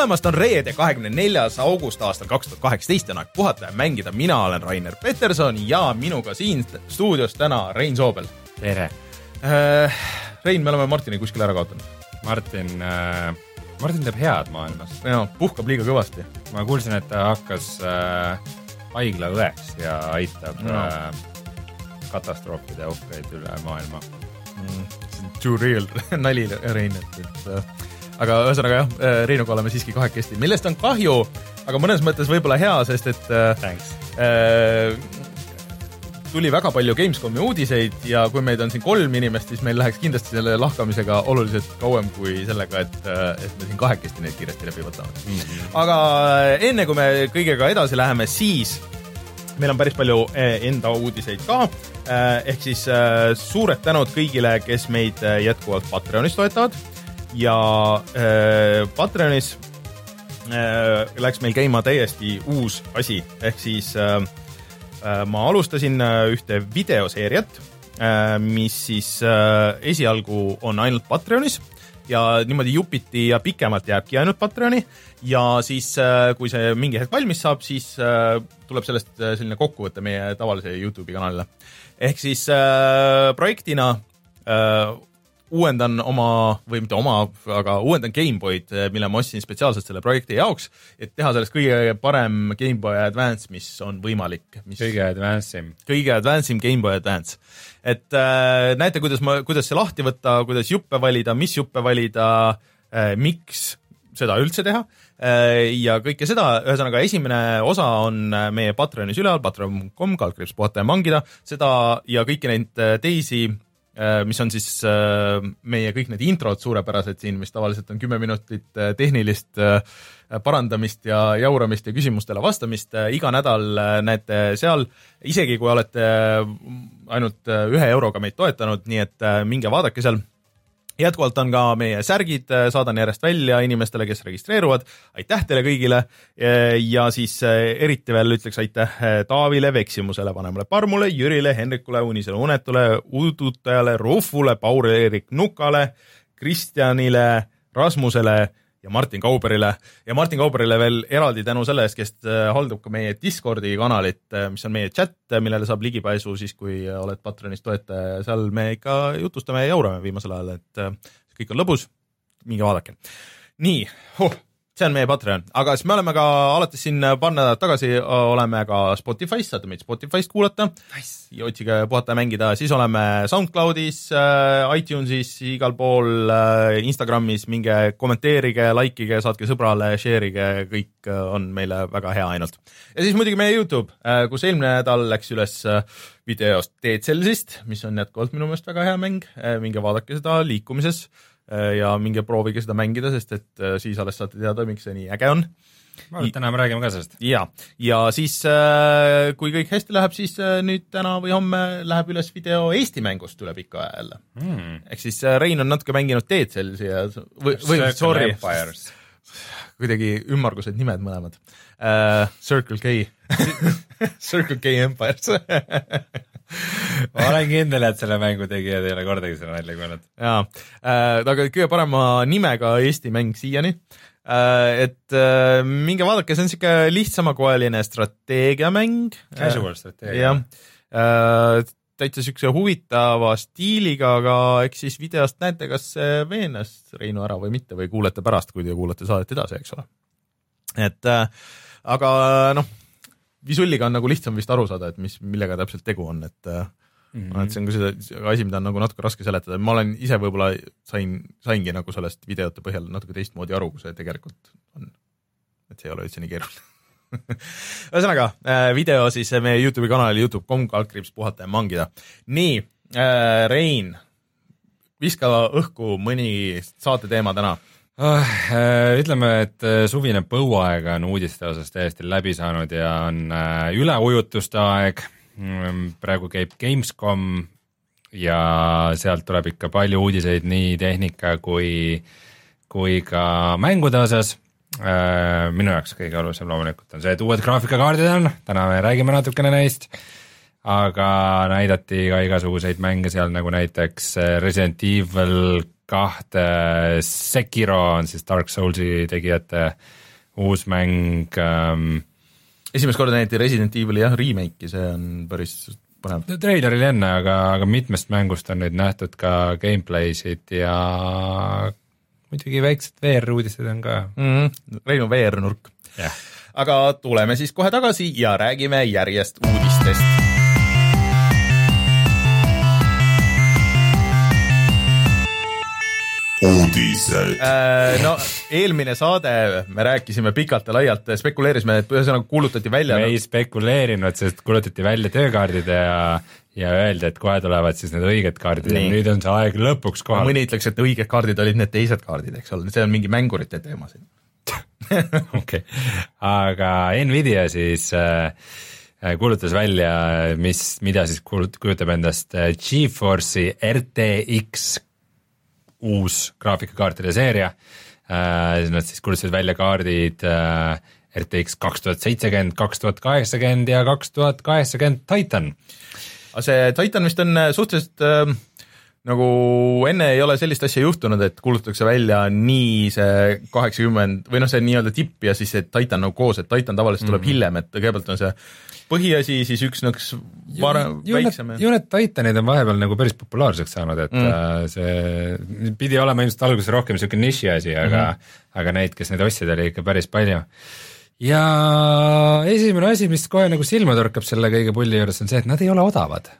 tulemast on reede, kahekümne neljas august aastal kaks tuhat kaheksateist ja on aeg puhata ja mängida. mina olen Rainer Peterson ja minuga siin stuudios täna Rein Soobel. tere! Rein, me oleme Martini kuskil ära kaotanud. Martin äh,, Martin teeb head maailmas. jaa, puhkab liiga kõvasti. ma kuulsin, et ta hakkas äh, haiglaõeks ja aitab no. äh, katastroofide ohvreid üle maailma mm,. too real nali, Rein, et, et äh, aga ühesõnaga jah, Reinuga oleme siiski kahekesti, millest on kahju, aga mõnes mõttes võib-olla hea, sest et Thanks. äh, tuli väga palju Gamescomi uudiseid ja kui meid on siin kolm inimest, siis meil läheks kindlasti selle lahkamisega oluliselt kauem kui sellega, et, et me siin kahekesti neid kiiresti läbi võtame mm. -hmm. aga enne kui me kõigega edasi läheme, siis meil on päris palju enda uudiseid ka. ehk siis suured tänud kõigile, kes meid jätkuvalt Patreonis toetavad ja Patreonis läks meil käima täiesti uus asi, ehk siis äh, Äh, ma alustasin äh, ühte videoseeriat, äh, mis siis esialgu on ainult Patreonis ja niimoodi jupiti ja pikemalt jääbki ainult Patreoni ja siis, kui see mingi hetk valmis saab, siis tuleb sellest selline kokkuvõte meie tavalise Youtube'i kanalile. ehk siis projektina uuendan oma, või mitte oma, aga uuendan GameBoy'd, mille ma ostsin spetsiaalselt selle projekti jaoks, et teha sellest kõige parem GameBoy Advance, mis on võimalik. kõige advance im. kõige advance im GameBoy Advance. et äh, näete, kuidas ma, kuidas see lahti võtta, kuidas juppe valida, mis juppe valida äh,, miks seda üldse teha ja kõike seda, ühesõnaga esimene osa on meie Patreonis üleval, patreon.com, kaldkriips puhata ja mangida, seda ja kõiki neid teisi mis on siis äh, meie kõik need introd suurepärased siin, mis tavaliselt on kümme minutit äh, tehnilist parandamist ja jauramist ja küsimustele vastamist, iga nädal näete seal, isegi kui olete ainult ühe euroga meid toetanud, nii et minge vaadake seal jätkuvalt on ka meie särgid, saadan järjest välja inimestele, kes registreeruvad. aitäh teile kõigile. ja siis eh, eriti veel ütleks aitäh Taavile, Veksimusele, Vanemale Parmule, Jürile, Hendrikule, Unisele Unetule, Udutajale, Rufule, Paul-Eerik Nukale, Kristjanile, Rasmusele ja Martin Kauberile ja Martin Kauberile veel eraldi tänu selle eest, kes äh, haldab ka meie Discordi kanalit, äh, mis on meie chat, äh, millele saab ligipääsu siis, kui oled Patreonis toetaja ja seal me ikka jutustame ja jaurame viimasel ajal, et kõik on lõbus. minge vaadake. nii huh see on meie Patreon, aga siis me oleme ka alates siin paar nädalat tagasi oleme ka Spotify's, saate meid Spotify'st kuulata. Nice.. ja otsige puhata ja mängida, siis oleme SoundCloud'is iTunes'is, igal pool Instagramis, minge kommenteerige, like ige, saatke sõbrale, share ige, kõik on meile väga hea ainult. ja siis muidugi meie Youtube kus eelmine nädal läks üles videost Dead Cellsist, mis on jätkuvalt minu meelest väga hea mäng. Minge vaadake seda liikumises ja minge proovige seda mängida, sest et äh, siis alles saate teada, miks see nii äge on. ma arvan, et täna me räägime ka sellest. ja, ja siis äh, kui kõik hästi läheb, siis nüüd täna või homme läheb üles video Eesti mängust üle pika aja jälle. Mm.. ehk siis Rein on natuke mänginud Dead Cellsi ja või, või sorry, kuidagi ümmargused nimed mõlemad. Uh,. Circle K. Circle K Empires ma olen kindel, et selle mängu tegijad ei ole kordagi seda välja kuulnud. jaa äh,, aga kõige parema nimega Eesti mäng siiani äh,. et äh, minge vaadake, see on siuke lihtsamakoeline strateegiamäng. Casual strateegia. jah äh,, täitsa siukse huvitava stiiliga, aga eks siis videost näete, kas see veenas Reinu ära või mitte või kuulete pärast, kui te kuulate saadet edasi, eks ole. et äh, aga noh visulliga on nagu lihtsam vist aru saada, et mis, millega täpselt tegu on, et mm -hmm. et see on ka see asi, mida on nagu natuke raske seletada, ma olen ise võib-olla sain, saingi nagu sellest videote põhjal natuke teistmoodi aru, kui see tegelikult on. et see ei ole üldse nii keeruline ühesõnaga äh, video siis meie Youtube'i kanalil Youtube.com kaldkriips puhata ja mangida. nii äh,, Rein, viska õhku mõni saate teema täna? Ütleme, et äh, suvine põuaeg on uudiste osas täiesti läbi saanud ja on äh, üleujutuste aeg. Mm, praegu käib Gamescom ja sealt tuleb ikka palju uudiseid nii tehnika kui, kui ka mängude osas. Minu jaoks kõige olulisem loomulikult on see, et uued graafikakaardid on, täna me räägime natukene neist, aga näidati ka igasuguseid mänge seal nagu näiteks Resident Evil kahte, Sekiro on siis Dark Soulsi tegijate uus mäng ähm,. esimest korda näidati Resident Evil'i jah, remake'i, see on päris põnev. treiler oli enne, aga, aga mitmest mängust on nüüd nähtud ka gameplay'sid ja muidugi väiksed VR-uudised on ka mm. -hmm. Reinu VR-nurk yeah.. aga tuleme siis kohe tagasi ja räägime järjest uudistest uudised. Äh, no eelmine saade me rääkisime pikalt ja laialt, spekuleerisime, et ühesõnaga kuulutati välja. me ei spekuleerinud, sest kuulutati välja töökaardid ja, ja öeldi, et kohe tulevad siis need õiged kaardid Nii. ja nüüd on see aeg lõpuks kohal. mõni ütleks, et õiged kaardid olid need teised kaardid, eks ole, see on mingi mängurite teema siin. okei, aga Nvidia siis äh, kuulutas välja, mis, mida siis kujutab endast äh, Geforce'i RTX uus graafikakaartide seeria äh,. Nad siis kuulutasid välja kaardid äh, RTX kaks tuhat seitsekümmend, kaks tuhat kaheksakümmend ja kaks tuhat kaheksakümmend Titan. aga see Titan vist on äh, suhteliselt äh, nagu enne ei ole sellist asja juhtunud, et kuulutatakse välja nii see kaheksakümmend või noh, see nii-öelda tipp ja siis see Titan nagu koos, et Titan tavaliselt tuleb mm -hmm. hiljem, et kõigepealt on see põhiasi, siis üks nõks varem, väiksem. need Titanid on vahepeal nagu päris populaarseks saanud, et mm. Äh, see pidi olema ilmselt alguses rohkem niisugune niši asi, aga mm, -hmm. aga neid, kes neid ostsid, oli ikka päris palju. ja esimene asi, mis kohe nagu silma torkab selle kõige pulli juures, on see, et nad ei ole odavad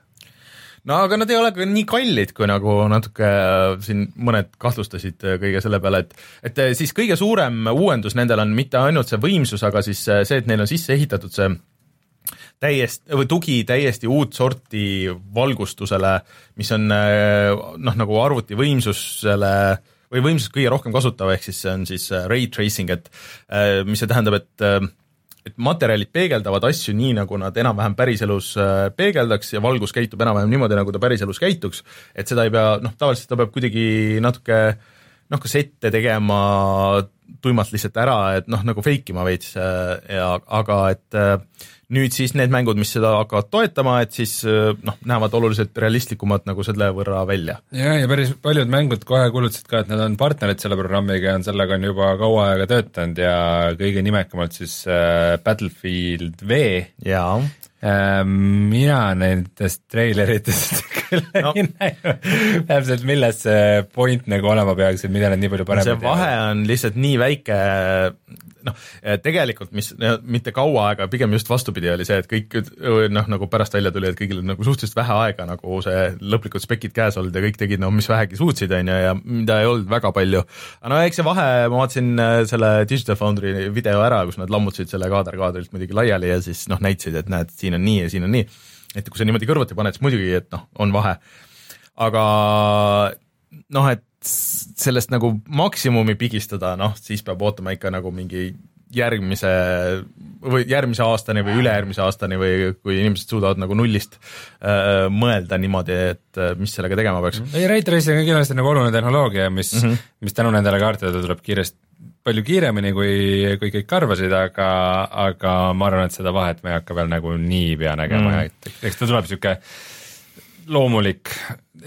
no aga nad ei ole ka nii kallid, kui nagu natuke äh, siin mõned kahtlustasid äh, kõige selle peale, et et siis kõige suurem uuendus nendel on mitte ainult see võimsus, aga siis see, et neil on sisse ehitatud see täiesti, või tugi täiesti uut sorti valgustusele, mis on eh, noh, nagu arvuti võimsusele või võimsust kõige rohkem kasutav, ehk siis see on siis eh, ray tracing, et eh, mis see tähendab, et et materjalid peegeldavad asju nii, nagu nad enam-vähem päriselus peegeldaks ja valgus käitub enam-vähem niimoodi, nagu ta päriselus käituks, et seda ei pea, noh, tavaliselt ta peab kuidagi natuke noh, kas ette tegema tuimalt lihtsalt ära, et noh, nagu fake ima veits ja aga et nüüd siis need mängud, mis seda hakkavad toetama, et siis äh, noh, näevad oluliselt realistlikumad nagu selle võrra välja. ja, ja päris paljud mängud kohe kuulutasid ka, et nad on partnerid selle programmiga ja on sellega on juba kaua aega töötanud ja kõige nimekamalt siis äh, Battlefield V. äh,. Mina nendest treileritest küll no. ei näinud täpselt, milles see point nagu olema peaks, et mida nad nii palju paremini see vahe on lihtsalt nii väike, noh, tegelikult mis mitte kaua aega, pigem just vastupidi, oli see, et kõik noh, nagu pärast välja tuli, et kõigil on nagu suhteliselt vähe aega nagu see lõplikud spekid käes olnud ja kõik tegid no mis vähegi suutsid, on ju, ja mida ei olnud väga palju. aga no eks see vahe, ma vaatasin selle Digital Foundry video ära, kus nad lammutasid selle kaader kaadrilt muidugi laiali ja siis noh, näitasid, et näed, siin on nii ja siin on nii. et kui sa niimoodi kõrvuti paned, siis muidugi, et noh, on vahe. aga noh, et sellest nagu maksimumi pigistada, noh, siis peab ootama ikka nagu mingi järgmise või järgmise aastani või ülejärgmise aastani või kui inimesed suudavad nagu nullist äh, mõelda niimoodi, et äh, mis sellega tegema peaks. ei, Ray Tracing on kindlasti nagu oluline tehnoloogia, mis mm, -hmm. mis tänu nendele kaartidele tuleb kiiresti, palju kiiremini, kui, kui kõik arvasid, aga, aga ma arvan, et seda vahet me ei hakka veel nagu niipea nägema mm ja et eks ta tuleb niisugune loomulik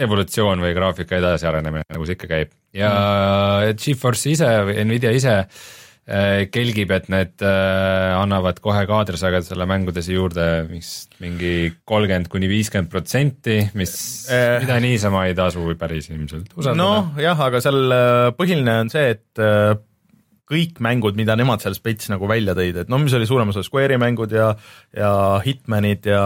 evolutsioon või graafika edasiarenemine, nagu see ikka käib ja mm. Geforce ise või Nvidia ise äh, kelgib, et need äh, annavad kohe kaadrisagedusele mängudesse juurde vist mingi kolmkümmend kuni viiskümmend protsenti, mis eh,, mida niisama ei tasu päris ilmselt usaldada. noh jah, aga seal põhiline on see, et kõik mängud, mida nemad seal spets nagu välja tõid, et noh, mis oli suurem osa Square'i mängud ja ja Hitmanid ja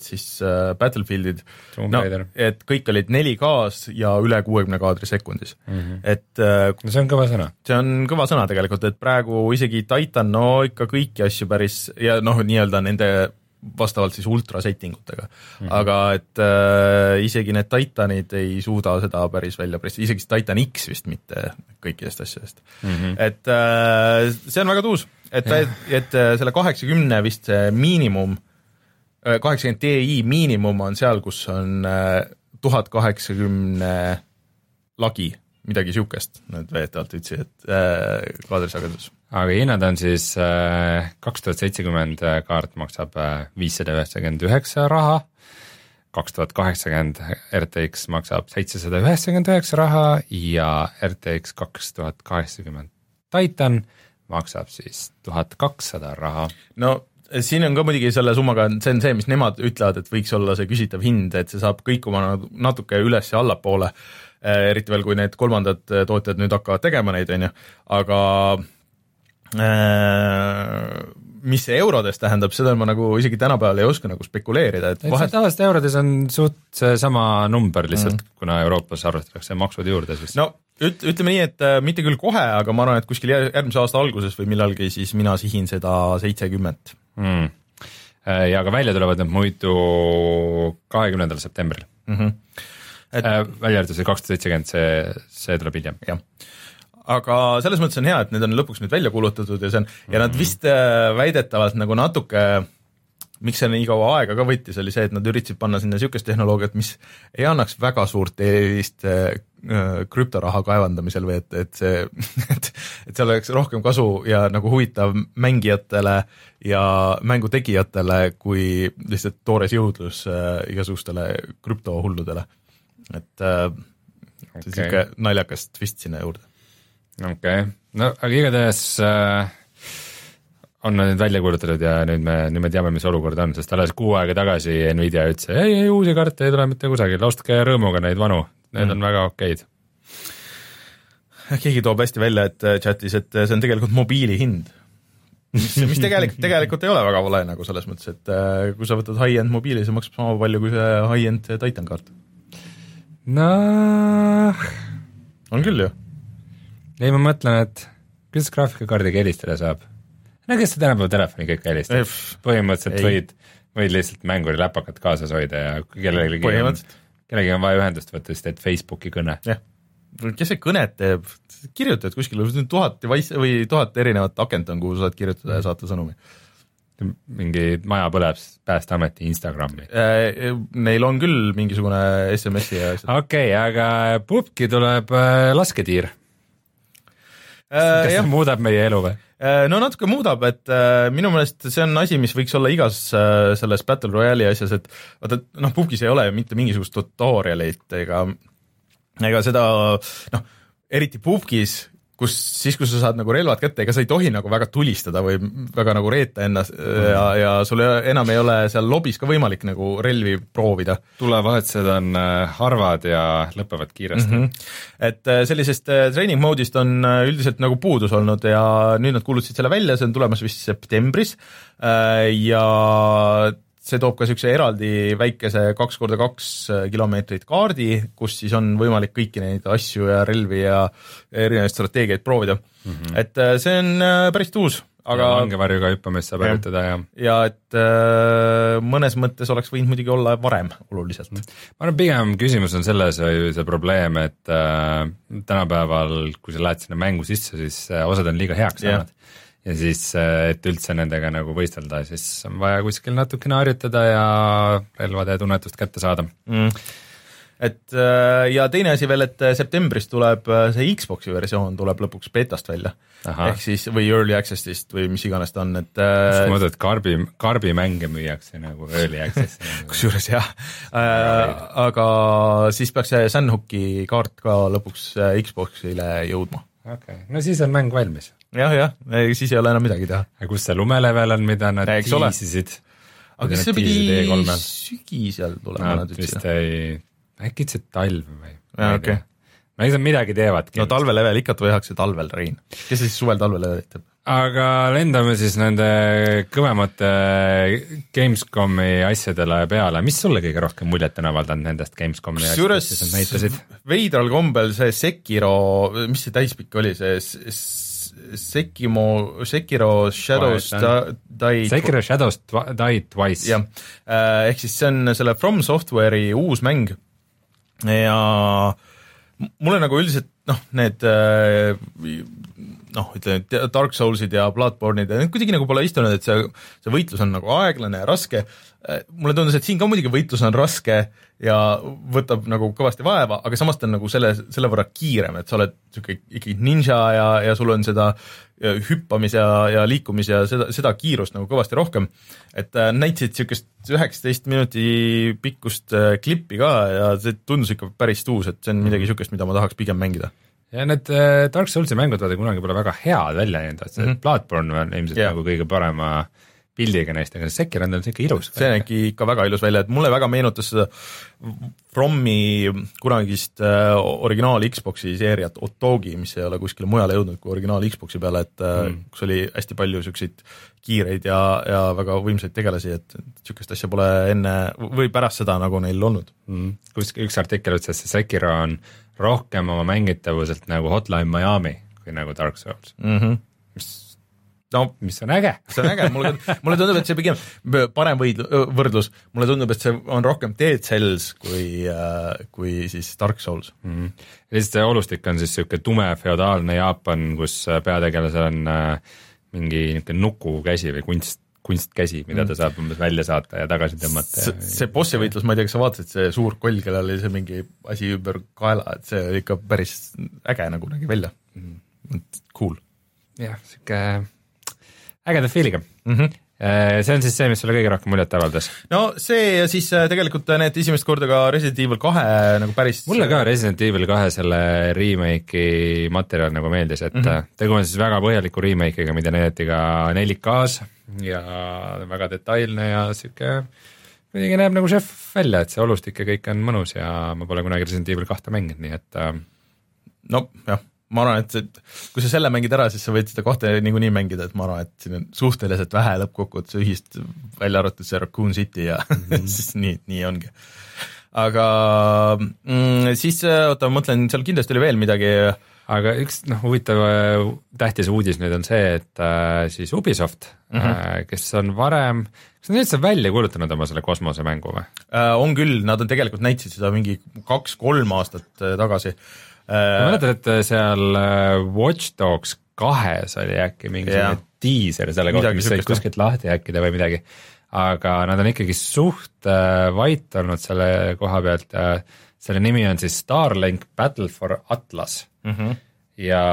siis äh, Battlefieldid, no et kõik olid 4K-s ja üle kuuekümne kaadri sekundis mm, -hmm. et äh, no see on kõva sõna. see on kõva sõna tegelikult, et praegu isegi Titan, no ikka kõiki asju päris ja noh, nii-öelda nende vastavalt siis ultra setting utega mm. -hmm. aga et äh, isegi need Titanid ei suuda seda päris välja pressida, isegi Titan X vist mitte kõikidest asjadest mm. -hmm. et äh, see on väga tuus, et, et äh, selle kaheksakümne vist see miinimum, äh, kaheksakümmend Ti miinimum on seal, kus on äh, tuhat kaheksakümne lagi, midagi niisugust, nad väidetavalt ütlesid, et äh, kaadrisagedus aga hinnad on siis äh, kaks tuhat seitsekümmend äh, kaart maksab äh, viissada üheksakümmend üheksa raha, kaks tuhat kaheksakümmend RTX maksab seitsesada üheksakümmend üheksa raha ja RTX kaks tuhat kaheksakümmend Titan maksab siis tuhat kakssada raha. no siin on ka muidugi selle summaga, see on see, mis nemad ütlevad, et võiks olla see küsitav hind, et see saab kõikuma natuke üles ja allapoole, eriti veel, kui need kolmandad tootjad nüüd hakkavad tegema neid, on ju, aga mis see eurodes tähendab, seda ma nagu isegi tänapäeval ei oska nagu spekuleerida, et vahet tavaliselt eurodes on suht seesama number lihtsalt mm., kuna Euroopas arvestatakse maksud juurde, siis no üt-, ütleme nii, et äh, mitte küll kohe, aga ma arvan, et kuskil järgmise aasta alguses või millalgi siis mina sihin seda seitsekümmend mm.. ja ka välja tulevad need muidu kahekümnendal septembril mm. -hmm. Et... Äh, välja arvatud see kakssada seitsekümmend, see, see tuleb hiljem. jah aga selles mõttes on hea, et need on lõpuks nüüd välja kuulutatud ja see on, ja nad mhm. vist äh, väidetavalt nagu natuke miks see nii kaua aega ka võttis, oli see, et nad üritasid panna sinna niisugust tehnoloogiat, mis ei annaks väga suurt eelist äh, krüptoraha kaevandamisel või et, et see, et, et seal oleks rohkem kasu ja nagu huvitav mängijatele ja mängu tegijatele kui lihtsalt toores jõudlus äh, igasugustele krüptohulludele. et äh, okay. niisugune naljakas twist sinna juurde okei okay., no aga igatahes äh, on nad nüüd välja kuulutatud ja nüüd me, nüüd me teame, mis olukord on, sest alles kuu aega tagasi Nvidia ütles, ei, ei uusi kaarte ei tule mitte kusagil, ostke rõõmuga neid vanu, need mm. on väga okeid. keegi toob hästi välja, et äh, chatis, et äh, see on tegelikult mobiili hind. mis, mis tegelikult, tegelikult ei ole väga vale nagu selles mõttes, et äh, kui sa võtad high-end mobiili, see maksab sama palju kui see high-end Titan kaart. noh. on küll ju ei, ma mõtlen, et kuidas graafikakaardiga helistada saab? no kes see tänapäeval telefoni kõik helistab, põhimõtteliselt ei. võid, võid lihtsalt mänguri läpakat kaasas hoida ja kui kellelegi on, kellelgi on vaja ühendust võtta, siis teed Facebooki kõne. jah, kes see kõnet teeb, kirjutad kuskile, tuhat device või tuhat erinevat akent on, kuhu saad kirjutada ja saata sõnumi mingi maja põleb, Päästeameti Instagrami äh,. Neil on küll mingisugune SMS-i ja okei okay,, aga pubki tuleb äh, lasketiir kas see muudab meie elu või? Äh, no natuke muudab, et äh, minu meelest see on asi, mis võiks olla igas selles Battle Royale'i asjas, et vaata, noh, Pukis ei ole mitte mingisugust tutorial'it ega ega seda noh, eriti Pukis kus siis, kui sa saad nagu relvad kätte, ega sa ei tohi nagu väga tulistada või väga nagu reeta ennast mm. ja, ja sul enam ei ole seal lobis ka võimalik nagu relvi proovida. tulevahetused on äh, harvad ja lõpevad kiiresti mm. -hmm. et äh, sellisest äh, training mode'ist on üldiselt nagu puudus olnud ja nüüd nad kuulutasid selle välja, see on tulemas vist septembris ja see toob ka niisuguse eraldi väikese kaks korda kaks äh, kilomeetrit kaardi, kus siis on võimalik kõiki neid asju ja relvi ja erinevaid strateegiaid proovida mm. -hmm. et äh, see on äh, päris uus, aga langevarjuga hüppamist saab harjutada ja ja et äh, mõnes mõttes oleks võinud muidugi olla varem oluliselt. ma arvan, pigem küsimus on selles, see probleem, et äh, tänapäeval, kui sa lähed sinna mängu sisse, siis osad on liiga heaks saanud yeah ja siis, äh, et üldse nendega nagu võistelda, siis on vaja kuskil natukene harjutada ja relvade tunnetust kätte saada mm. et äh, ja teine asi veel, et äh, septembris tuleb see Xbox'i versioon tuleb lõpuks betast välja. ehk siis, või early access'ist või mis iganes ta on, et sa mõtled, karbi, karbimänge müüakse nagu early access'i nagu? kusjuures jah äh,, aga siis peaks see Sandhooki kaart ka lõpuks Xbox'ile jõudma. okei okay., no siis on mäng valmis jah, jah, siis ei ole enam midagi teha. kus see lumelevel on, mida nad tiisisid? aga kas see pidi sügisel tulema nad vist ei, äkki ütlesid talv või? jaa, okei okay.. no eks nad midagi teevadki. no talvelevel ikka tehakse talvel, Rein. kes siis suvel talvelevelit teeb? aga lendame siis nende kõvemate Gamescomi asjadele peale, mis sulle kõige rohkem muljet on avaldanud nendest Gamescomi asjadest, mis nad näitasid? veidral kombel see Sekiro, mis see täispikk oli, see Sekimo, Sekiro Shadows Die Sekiro Shadows Die Twice. jah, äh, ehk siis see on selle From Software'i uus mäng. Ja mulle nagu üldiselt noh, need äh, noh, ütleme Dark Soulsid ja Bloodborne'id ja kuidagi nagu pole istunud, et see, see võitlus on nagu aeglane ja raske. mulle tundus, et siin ka muidugi võitlus on raske ja võtab nagu kõvasti vaeva, aga samas ta on nagu selle, selle võrra kiirem, et sa oled niisugune ikkagi ninja ja, ja sul on seda hüppamis ja, ja liikumis ja seda, seda kiirust nagu kõvasti rohkem. et äh, näitasid niisugust üheksateist minuti pikkust äh, klippi ka ja see tundus ikka päris tuus, et see on midagi niisugust, mida ma tahaks pigem mängida ja need äh, Dark Soulsi mängud vaata kunagi pole väga head välja näinud, et see mm -hmm. Bloodborne on ilmselt yeah. nagu kõige parema pildiga neist, aga Sekiro on tal siuke ilus. see nägi ikka väga ilus välja, et mulle väga meenutas seda Frommi kunagist äh, originaal Xbox'i seeriat Otogi, mis ei ole kuskile mujale jõudnud kui originaal Xbox'i peale, et äh, mm. kus oli hästi palju siukseid kiireid ja, ja väga võimsaid tegelasi, et niisugust asja pole enne või pärast seda nagu neil olnud mm.. kus üks artikkel ütles, et see Sekiro on rohkem oma mängitavuselt nagu Hotline Miami kui nagu Dark Souls mm. -hmm. mis no mis on äge. see on äge, mulle, mulle tundub, et see pigem parem võid-, võrdlus, mulle tundub, et see on rohkem Dead Cells kui äh,, kui siis Dark Souls mm. -hmm. ja siis see olustik on siis niisugune tume feodaalne Jaapan, kus peategelasel on äh, mingi niisugune nukukäsi või kunst, kunstkäsi, mida ta mm. saab umbes välja saata ja tagasi tõmmata. see bossi võitlus, ma ei tea, kas sa vaatasid, see suur koll, kellel oli see mingi asi ümber kaela, et see oli ikka päris äge nagu nägi välja mm. -hmm. Cool. jah, sihuke ägeda feel'iga mm. -hmm see on siis see, mis sulle kõige rohkem muljet avaldas? no see ja siis äh, tegelikult need esimest korda ka Resident Evil kahe nagu päris mulle ka Resident Evil kahe selle remake'i materjal nagu meeldis, et mm -hmm. tegu on siis väga põhjaliku remake'iga, mida näidati ka 4K-s ja väga detailne ja sihuke kuidagi näeb nagu šef välja, et see olustik ja kõik on mõnus ja ma pole kunagi Resident Evil kahte mänginud, nii et äh, no jah, ma arvan, et see, kui sa selle mängid ära, siis sa võid seda kahte niikuinii mängida, et ma arvan, et siin on suhteliselt vähe lõppkokkuvõttes ühist, välja arvatud see Raccoon City ja mm -hmm. siis nii, nii ongi. aga mm, siis oota, ma mõtlen, seal kindlasti oli veel midagi äh, aga üks noh, huvitav äh, tähtis uudis nüüd on see, et äh, siis Ubisoft mm, -hmm. äh, kes on varem, kas nad üldse välja kuulutanud oma selle kosmosemängu või äh,? on küll, nad on tegelikult näitasid seda mingi kaks-kolm aastat äh, tagasi äh,. ma mäletan, et äh, seal äh, Watch Dogs kahes oli äkki mingisugune diiser selle kohta, mis sai kuskilt lahti häkkida või midagi. aga nad on ikkagi suht äh, vait olnud selle koha pealt äh, selle nimi on siis Starlink Battle for Atlas mm. -hmm. ja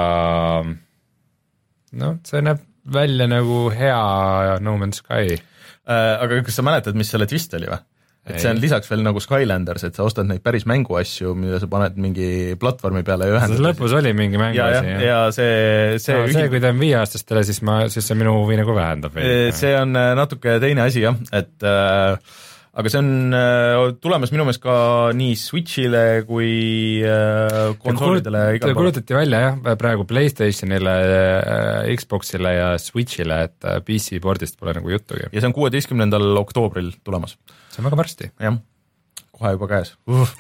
noh, see näeb välja nagu hea No Man's Sky äh,. aga kas sa mäletad, mis selle twist oli või? et see on lisaks veel nagu Skylanders, et sa ostad neid päris mänguasju, mida sa paned mingi platvormi peale ja ühendad. lõpus oli mingi mänguasi, jah? ja see, see no, see, kui ta on viieaastastele, siis ma, siis see minu huvi nagu vähendab. see on äh, natuke teine asi jah, et äh, aga see on äh, tulemas minu meelest ka nii Switch'ile kui äh, konsoolidele igal pool. kuulutati välja jah, praegu Playstationile, äh, Xbox'ile ja Switch'ile, et PC pordist pole nagu juttugi. ja see on kuueteistkümnendal oktoobril tulemas. see on väga varsti. jah, kohe juba käes uh,.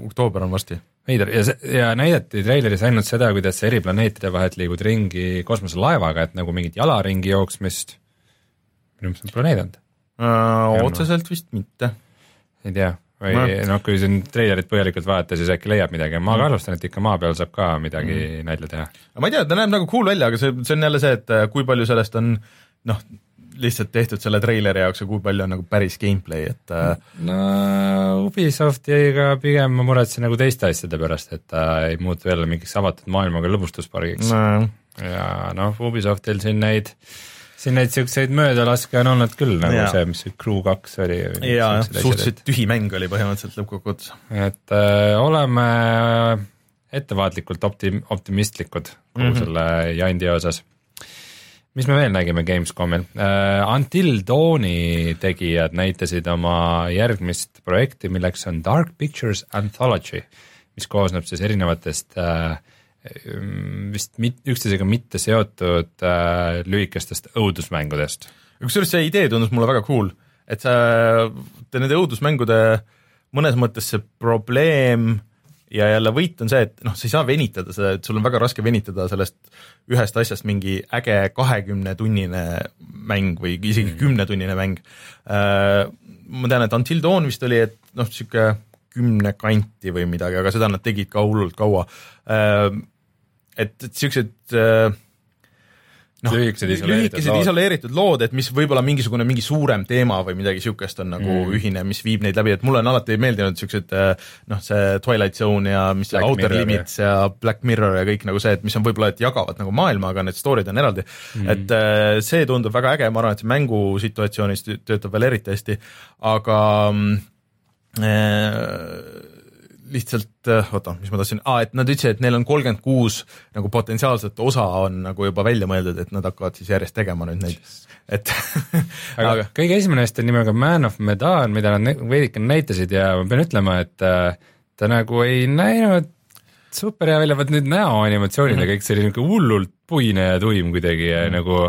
oktoober on varsti veider ja see, ja näidati treileris ainult seda, kuidas eri planeetide vahelt liigud ringi kosmoselaevaga, et nagu mingit jalaringi jooksmist, minu meelest on näidanud äh,? Otseselt vist mitte. ei tea, või no. noh, kui siin treilerit põhjalikult vaadata, siis äkki leiab midagi, ma ka arvestan, et ikka maa peal saab ka midagi mm. nalja teha. ma ei tea, ta näeb nagu cool välja, aga see, see on jälle see, et äh, kui palju sellest on noh, lihtsalt tehtud selle treileri jaoks ja kui palju on nagu päris gameplay, et äh, no Ubisoftiga pigem ma muretsen nagu teiste asjade pärast, et ta ei muutu jälle mingiks avatud maailmaga lõbustuspargiks no.. ja noh, Ubisoftil siin neid äh, siin neid siukseid möödalaske on olnud küll, nagu ja. see, mis see Crew kaks oli. jaa, suhteliselt tühi mäng oli põhimõtteliselt lõppkokkuvõttes. et äh, oleme ettevaatlikult optim-, optimistlikud kogu mm -hmm. selle jandi osas. mis me veel nägime Gamescomil uh,? Until Dawni tegijad näitasid oma järgmist projekti, milleks on Dark Pictures Anthology, mis koosneb siis erinevatest Ehm, vist mit, üksteisega mitte seotud äh, lühikestest õudusmängudest. kusjuures see idee tundus mulle väga cool, et sa, nende õudusmängude mõnes mõttes see probleem ja jälle võit on see, et noh, sa ei saa venitada seda, et sul on väga raske venitada sellest ühest asjast mingi äge kahekümnetunnine mäng või isegi mm. kümnetunnine mäng äh,. ma tean, et Until Dawn vist oli, et noh, niisugune kümne kanti või midagi, aga seda nad tegid ka hullult kaua äh, et, et siuksed äh, noh, lühikesed isoleeritud lühikesed lood. isoleeritud lood, et mis võib-olla mingisugune mingi suurem teema või midagi niisugust on nagu mm. ühine, mis viib neid läbi, et mulle on alati meeldinud niisugused noh, see Twilight Zone ja mis see Black Outer Mirror, Limits ja Black Mirror ja kõik nagu see, et mis on võib-olla, et jagavad nagu maailma, aga need story'd on eraldi mm. et äh, see tundub väga äge, ma arvan, et see mängusituatsioonis töötab veel eriti hästi, aga mm, äh, lihtsalt, oota, mis ma tahtsin ah,, et nad ütlesid, et neil on kolmkümmend kuus nagu potentsiaalset osa on nagu juba välja mõeldud, et nad hakkavad siis järjest tegema nüüd neid, et aga, aga kõige esimene neist on nimega Man of Medan, mida nad veidikene näitasid ja ma pean ütlema, et äh, ta nagu ei näinud super hea välja, vaat need näoanimatsioonid ja kõik see oli niisugune hullult puine ja tuim kuidagi ja nagu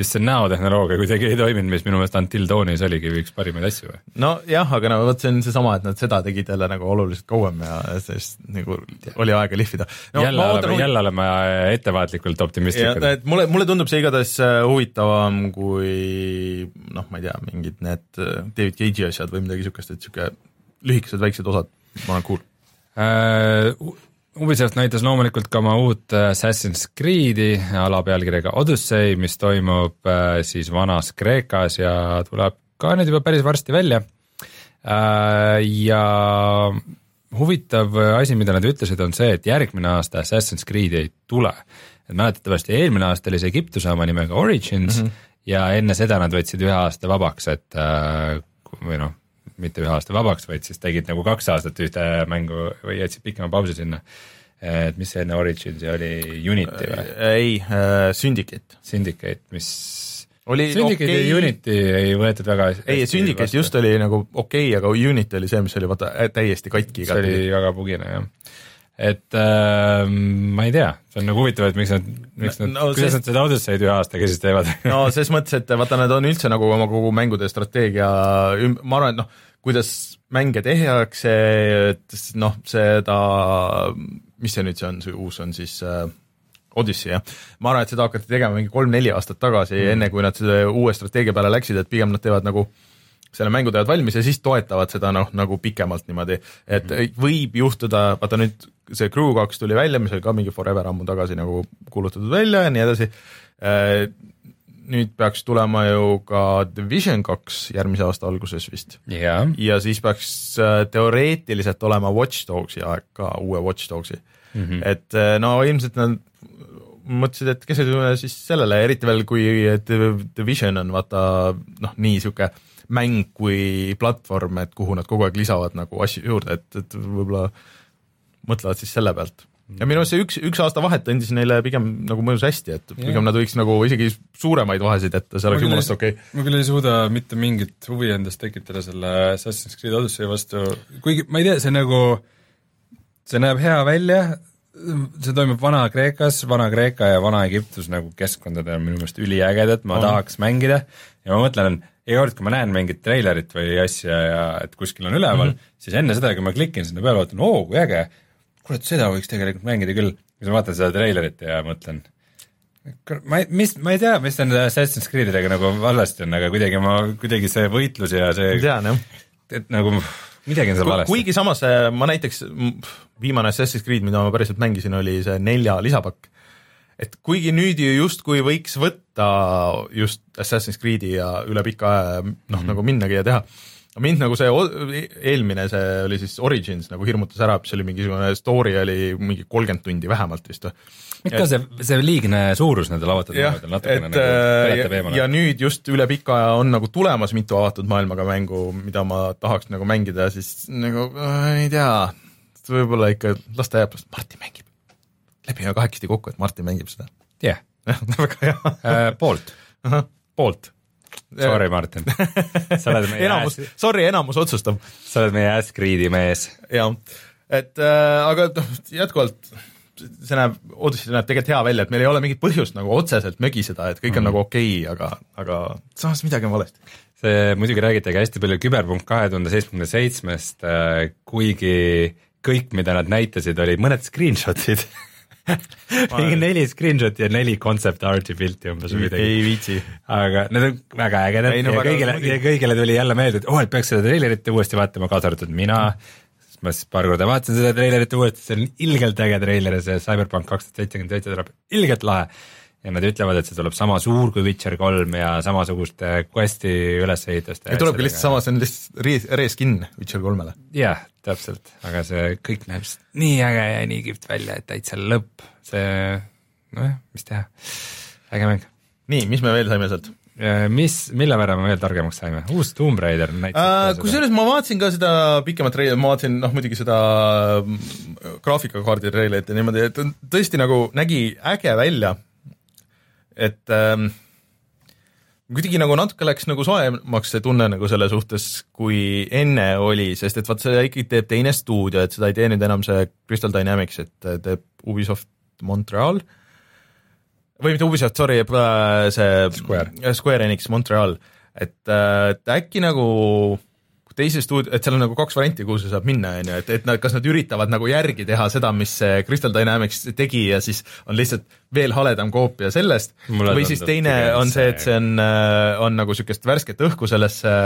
just see näotehnoloogia kuidagi ei toiminud, mis minu meelest Until Dawnis oligi üks parimaid asju nojah, aga no vot, see on seesama, et nad seda tegid jälle nagu oluliselt kauem ja siis nagu oli aega lihvida no,. jälle oleme, jälle oleme ettevaatlikult optimistlikud. et mulle, mulle tundub see igatahes äh, huvitavam kui noh, ma ei tea, mingid need äh, David Cage'i asjad või midagi niisugust, et niisugune lühikesed väiksed osad, ma olen cool. Äh, Ubisoft näitas loomulikult ka oma uut äh, Assassin's Creed'i alapealkirjaga Odyssey, mis toimub äh, siis vanas Kreekas ja tuleb ka nüüd juba päris varsti välja. ja huvitav asi, mida nad ütlesid, on see, et järgmine aasta Assassin's Creed'i ei tule. et mäletatavasti eelmine aasta oli see Egiptuse oma nimega Origins mm -hmm. ja enne seda nad võtsid ühe aasta vabaks, et või noh, mitte ühe aasta vabaks, vaid siis tegid nagu kaks aastat ühte mängu või jätsid pikema pausi sinna. et mis see enne Originsi oli, Unity või? ei äh,, Syndicate. Syndicate, mis oli Syndicate okei ja Unity ei võetud väga ei, Syndicate just oli nagu okei okay,, aga Unity oli see, mis oli vaata äh, täiesti katki. see oli väga bugine jah et äh, ma ei tea, see on nagu huvitav, et miks nad, miks nad no, no, kuidas sest... nad seda Odyssey'd ühe aastaga siis teevad no ses mõttes, et vaata, nad on üldse nagu oma kogu mängude strateegia üm-, ma arvan, et noh, kuidas mänge tehakse, et noh, seda, mis see nüüd see on, see uus on siis äh, Odyssey jah, ma arvan, et seda hakati tegema mingi kolm-neli aastat tagasi mm., enne kui nad selle uue strateegia peale läksid, et pigem nad teevad nagu selle mängu teevad valmis ja siis toetavad seda noh, nagu pikemalt niimoodi, et mm. võib juhtuda, vaata nüüd see Crew kaks tuli välja, mis oli ka mingi forever ammu tagasi nagu kuulutatud välja ja nii edasi, nüüd peaks tulema ju ka Division kaks järgmise aasta alguses vist yeah.. ja siis peaks äh, teoreetiliselt olema Watch Dogsi aeg ka, uue Watch Dogsi mm. -hmm. et äh, no ilmselt nad mõtlesid, et keskendume siis sellele, eriti veel, kui Division on vaata noh, nii niisugune mäng kui platvorm, et kuhu nad kogu aeg lisavad nagu asju juurde, et, et võib-olla mõtlevad siis selle pealt ja minu arust see üks, üks aasta vahet andis neile pigem nagu mõjus hästi, et pigem yeah. nad võiks nagu isegi suuremaid vahesid jätta, see oleks jumalast okei. okay.. ma küll ei suuda mitte mingit huvi endast tekitada selle Assassin's Creed Odyssey vastu, kuigi ma ei tea, see nagu, see näeb hea välja, see toimub Vana-Kreekas, Vana-Kreeka ja Vana-Egiptus nagu keskkondad on minu meelest üliägedad, ma on. tahaks mängida. Ja ma mõtlen, iga kord, kui ma näen mingit treilerit või asja ja et kuskil on üleval mm, -hmm. siis enne seda, kui ma klikin sinna peale, vaatan, oo kui äge kurat, seda võiks tegelikult mängida küll. siis ma vaatan seda treilerit ja mõtlen, ma ei, mis, ma ei tea, mis nende Assassin's Creedidega nagu valesti on, aga kuidagi ma, kuidagi see võitlus ja see tean, jah. et nagu midagi on seal valesti. kuigi samas äh, ma näiteks, viimane Assassin's Creed, mida ma päriselt mängisin, oli see nelja lisapakk. et kuigi nüüd ju justkui võiks võtta just Assassin's Creed'i ja üle pika aja noh mm -hmm., nagu minnagi ja teha mind nagu see eelmine, see oli siis Origins nagu hirmutas ära, mis oli mingisugune story oli mingi kolmkümmend tundi vähemalt vist või. ikka see, see liigne suurus nendel avatud maailmadel natukene et, nagu põletab eemale. ja nüüd just üle pika aja on nagu tulemas mitu avatud maailmaga mängu, mida ma tahaks nagu mängida, siis nagu äh, ei tea, võib-olla ikka las ta jääb, Martin mängib. lepime kahekesti kokku, et Martin mängib seda. jah yeah. väga hea uh,. poolt. poolt Sorry, Martin. sa oled meie enamus, sorry, enamus otsustab. sa oled meie Askreedi mees. jah, et äh, aga noh, jätkuvalt see näeb, Odyssey näeb tegelikult hea välja, et meil ei ole mingit põhjust nagu otseselt mögiseda, et kõik on mm. nagu okei okay,, aga, aga samas midagi on valesti. see muidugi räägiti ka hästi palju küberpunkt kahe tuhande seitsmekümne seitsmest, äh, kuigi kõik, mida nad näitasid, olid mõned screenshot'id mingi neli screenshot'i ja neli concept art'i pilti umbes või midagi. ei viitsi. aga need on väga ägedad no, ja kõigile, ja kõigile tuli jälle meelde, et oh,, et peaks seda treilerit uuesti vaatama, kaasa arvatud mina. ma siis paar korda vaatasin seda treilerit uuesti, see on ilgelt äge treiler ja see Cyberpunk kaks tuhat seitsekümmend seitse tuleb ilgelt lahe. Ja nad ütlevad, et see tuleb sama suur kui Witcher kolm ja samasuguste quest'i ülesehituste. ja tulebki lihtsalt sama, see on lihtsalt re-, reskin Witcher kolmele. jah, täpselt, aga see kõik näeb nii äge ja nii kihvt välja, et täitsa lõpp, see nojah, mis teha, äge mäng. nii, mis me veel saime sealt? mis, mille võrra me veel targemaks saime, uus Tomb Raider näitas uh,. kusjuures ma vaatasin ka seda pikemat treilerit, ma vaatasin noh, muidugi seda mm, graafikakaardi treilerit ja niimoodi, et tõesti nagu nägi äge välja et ähm, kuidagi nagu natuke läks nagu soojemaks see tunne nagu selle suhtes, kui enne oli, sest et vaat seda ikkagi teeb teine stuudio, et seda ei tee nüüd enam see Crystal Dynamics, et teeb Ubisoft Montreal. Või mitte Ubisoft, sorry, see Square, Square Enix Montreal, et, et äkki nagu teise stuudio, et seal on nagu kaks varianti, kuhu see saab minna, on ju, et, et nad, kas nad üritavad nagu järgi teha seda, mis Crystal Dynamics tegi ja siis on lihtsalt veel haledam koopia sellest, või siis teine on see, et see on, äh, on nagu niisugust värsket õhku sellesse,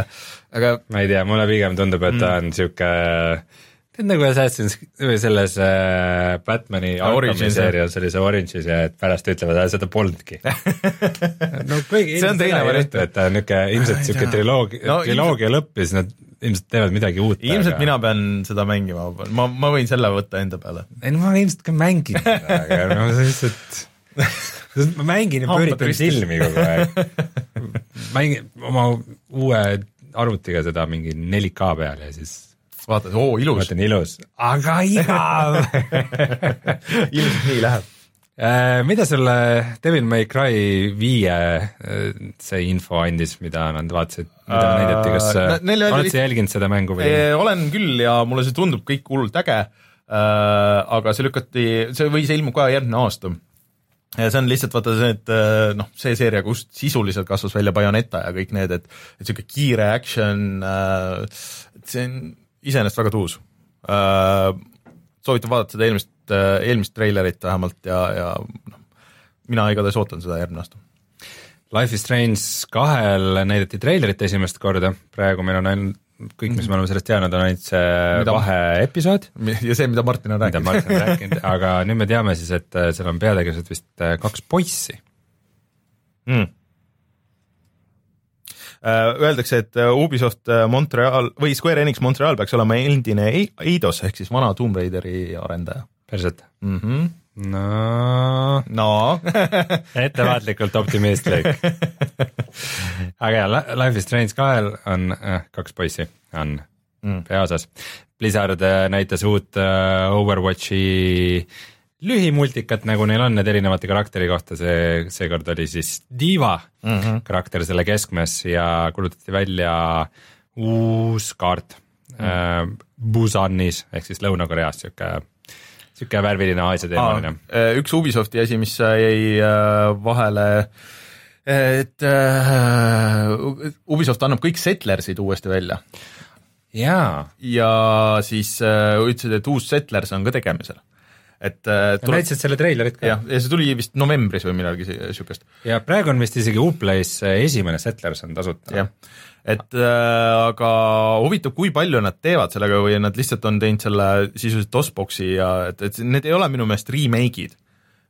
aga ma ei tea, mulle pigem tundub, et ta on niisugune mm tead nagu Assassin's või selles äh, Batman'i Arkham'i seerias oli see Orange'is ja et pärast ütlevad, et seda polnudki. No kuigi see on teine variant, et ta on niisugune ilmselt niisugune triloogia no,, triloogia lõpp ja siis nad ilmselt teevad midagi uut. ilmselt aga... mina pean seda mängima, ma, ma võin selle võtta enda peale. ei no ma ilmselt ka mängin seda, aga no lihtsalt ma mängin ja pööritan silmi kogu aeg. mängin oma uue arvutiga seda mingi 4K peal ja siis vaatad, oo ilus. vaatan ilus, aga igav ilmselt nii läheb äh,. Mida sulle Devil May Cry viie äh, see info andis, mida nad vaatasid, mida uh, näidati, kas äh, oled oli... sa jälginud seda mängu või? olen küll ja mulle see tundub kõik hullult äge uh,, aga see lükati, see või see ilmub ka järgmine aasta ja see on lihtsalt vaata see, et noh, see seeria, kust sisuliselt kasvas välja Bayoneta ja kõik need, et et niisugune kiire action äh,, see on iseenesest väga tuus äh,. soovitan vaadata seda eelmist, äh, eelmist treilerit vähemalt ja, ja noh, mina igatahes ootan seda järgmine aasta. Life is Strange kahel näidati treilerit esimest korda, praegu meil on ainult kõik, mis me oleme sellest teadnud, on ainult see mida, vaheepisood. ja see, mida Martin on rääkinud. mida Martin on rääkinud, aga nüüd me teame siis, et äh, seal on peategelased vist äh, kaks poissi mm Äh, öeldakse, et äh, Ubisoft äh, Montreal või Square Enix Montreal peaks olema endine Eidos ehk siis vana Tomb Raideri arendaja. Päriselt mm? -hmm. no, no. ettevaatlikult optimistlik. aga jaa, Life is Strange kahel on äh, kaks poissi, on mm. peaosas. Blizzard näitas uut äh, Overwatchi äh, lühimultikat, nagu neil on need erinevate karakteri kohta, see, seekord oli siis Diva mm -hmm. karakter selle keskmes ja kuulutati välja uus kaart mm äh, Busanis ehk siis Lõuna-Koreas, sihuke, sihuke värviline Aasia teemaline ah,. üks Ubisofti asi, mis jäi äh, vahele et äh, Ubisoft annab kõik Settlersid uuesti välja. jaa. ja siis äh, ütlesid, et uus Settlers on ka tegemisel et äh, tuleb... näitasid selle treilerit ka? jah, ja see tuli vist novembris või millalgi niisugust. ja praegu on vist isegi Uplay's esimene Settlers on tasuta. jah, et äh, aga huvitav, kui palju nad teevad sellega või nad lihtsalt on teinud selle sisuliselt DOS-boksi ja et, et need ei ole minu meelest remake'id.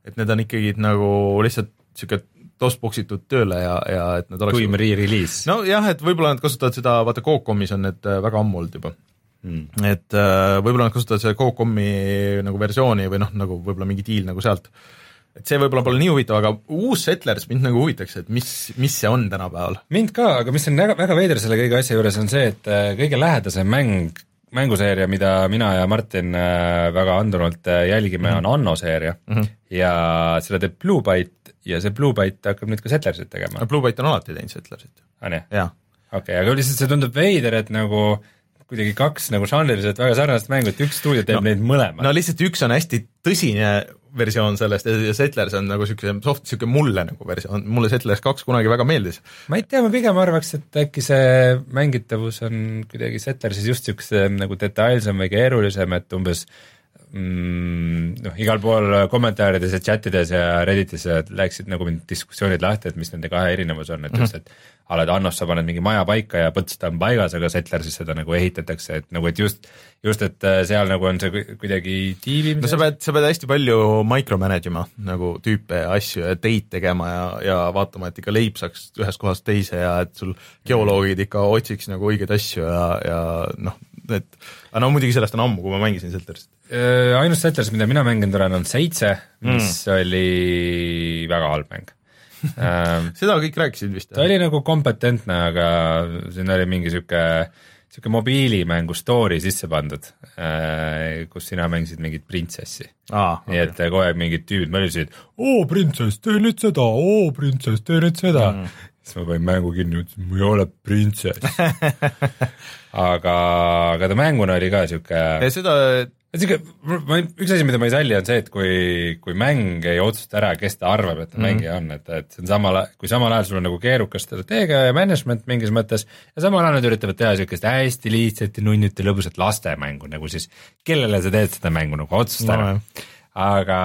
et need on ikkagi nagu lihtsalt niisugune DOS-box itud tööle ja, ja et nad oleks tuim re-release. nojah, et võib-olla nad kasutavad seda, vaata Coop.com-is on need äh, väga ammu olnud juba mm.. et äh, võib-olla nad kasutavad seda Coop.com-i nagu versiooni või noh, nagu võib-olla mingi diil nagu sealt. Et see võib-olla pole nii huvitav, aga uus Settlers mind nagu huvitaks, et mis, mis see on tänapäeval? mind ka, aga mis on väga, väga veider selle kõige asja juures, on see, et äh, kõige lähedasem mäng, mänguseeria, mida mina ja Martin äh, väga andunult jälgime mm, -hmm. on Anno seeria mm. -hmm. ja seda teeb Blue Byte ja see Blue Byte hakkab nüüd ka Settlersit tegema. Blue Byte on alati teinud Settlersit. on jah? jah. okei aga lihtsalt see tundub veider, et nagu kuidagi kaks nagu žanriliselt väga sarnast mängu, et üks stuudio teeb no, neid mõlemaid. no lihtsalt üks on hästi tõsine versioon sellest ja Settlers on nagu niisugune soft, niisugune mulle nagu versioon, mulle Settlers kaks kunagi väga meeldis. ma ei tea, ma pigem arvaks, et äkki see mängitavus on kuidagi Settlersis just niisuguse nagu detailsem või keerulisem, et umbes mm, noh, igal pool kommentaarides ja chatides ja Redditis läksid nagu mingid diskussioonid lahti, et mis nende kahe erinevus on, et mm -hmm. just, et a la Annos sa paned mingi maja paika ja põts ta on paigas, aga Settler siis seda nagu ehitatakse, et nagu, et just, just, et äh, seal nagu on see kuidagi tiivim. no sa pead, sa pead hästi palju micromanage ima nagu tüüpe ja asju ja teid tegema ja, ja vaatama, et ikka leib saaks ühest kohast teise ja et sul geoloogid ikka otsiks nagu õigeid asju ja, ja noh, et aga no muidugi sellest on ammu, kui ma mängisin Setlersit ainus Settlers, mida mina mänginud olen, on seitse, mis mm. oli väga halb mäng ähm, seda kõik rääkisid vist? ta oli nagu kompetentne, aga siin oli mingi sihuke, sihuke mobiilimängu story sisse pandud, äh, kus sina mängisid mingit printsessi ah,. nii okay. et kogu aeg mingid tüübid mölisesid, oo printsess, tee nüüd seda, oo printsess, tee nüüd seda mm. siis ma panin mängu kinni, ütlesin, ma ei ole printsess aga, aga ta mänguna oli ka sihuke. seda sihuke, ma, üks asi, mida ma ei salli, on see, et kui, kui mäng ei otsusta ära, kes ta arvab, et ta mm. mängija on, et, et see on samal, kui samal ajal sul on nagu keerukas strateegia ja management mingis mõttes ja samal ajal nad üritavad teha siukest hästi lihtsat ja nunnit ja lõbusat lastemängu nagu siis, kellele sa teed seda mängu nagu otsusta ära no, aga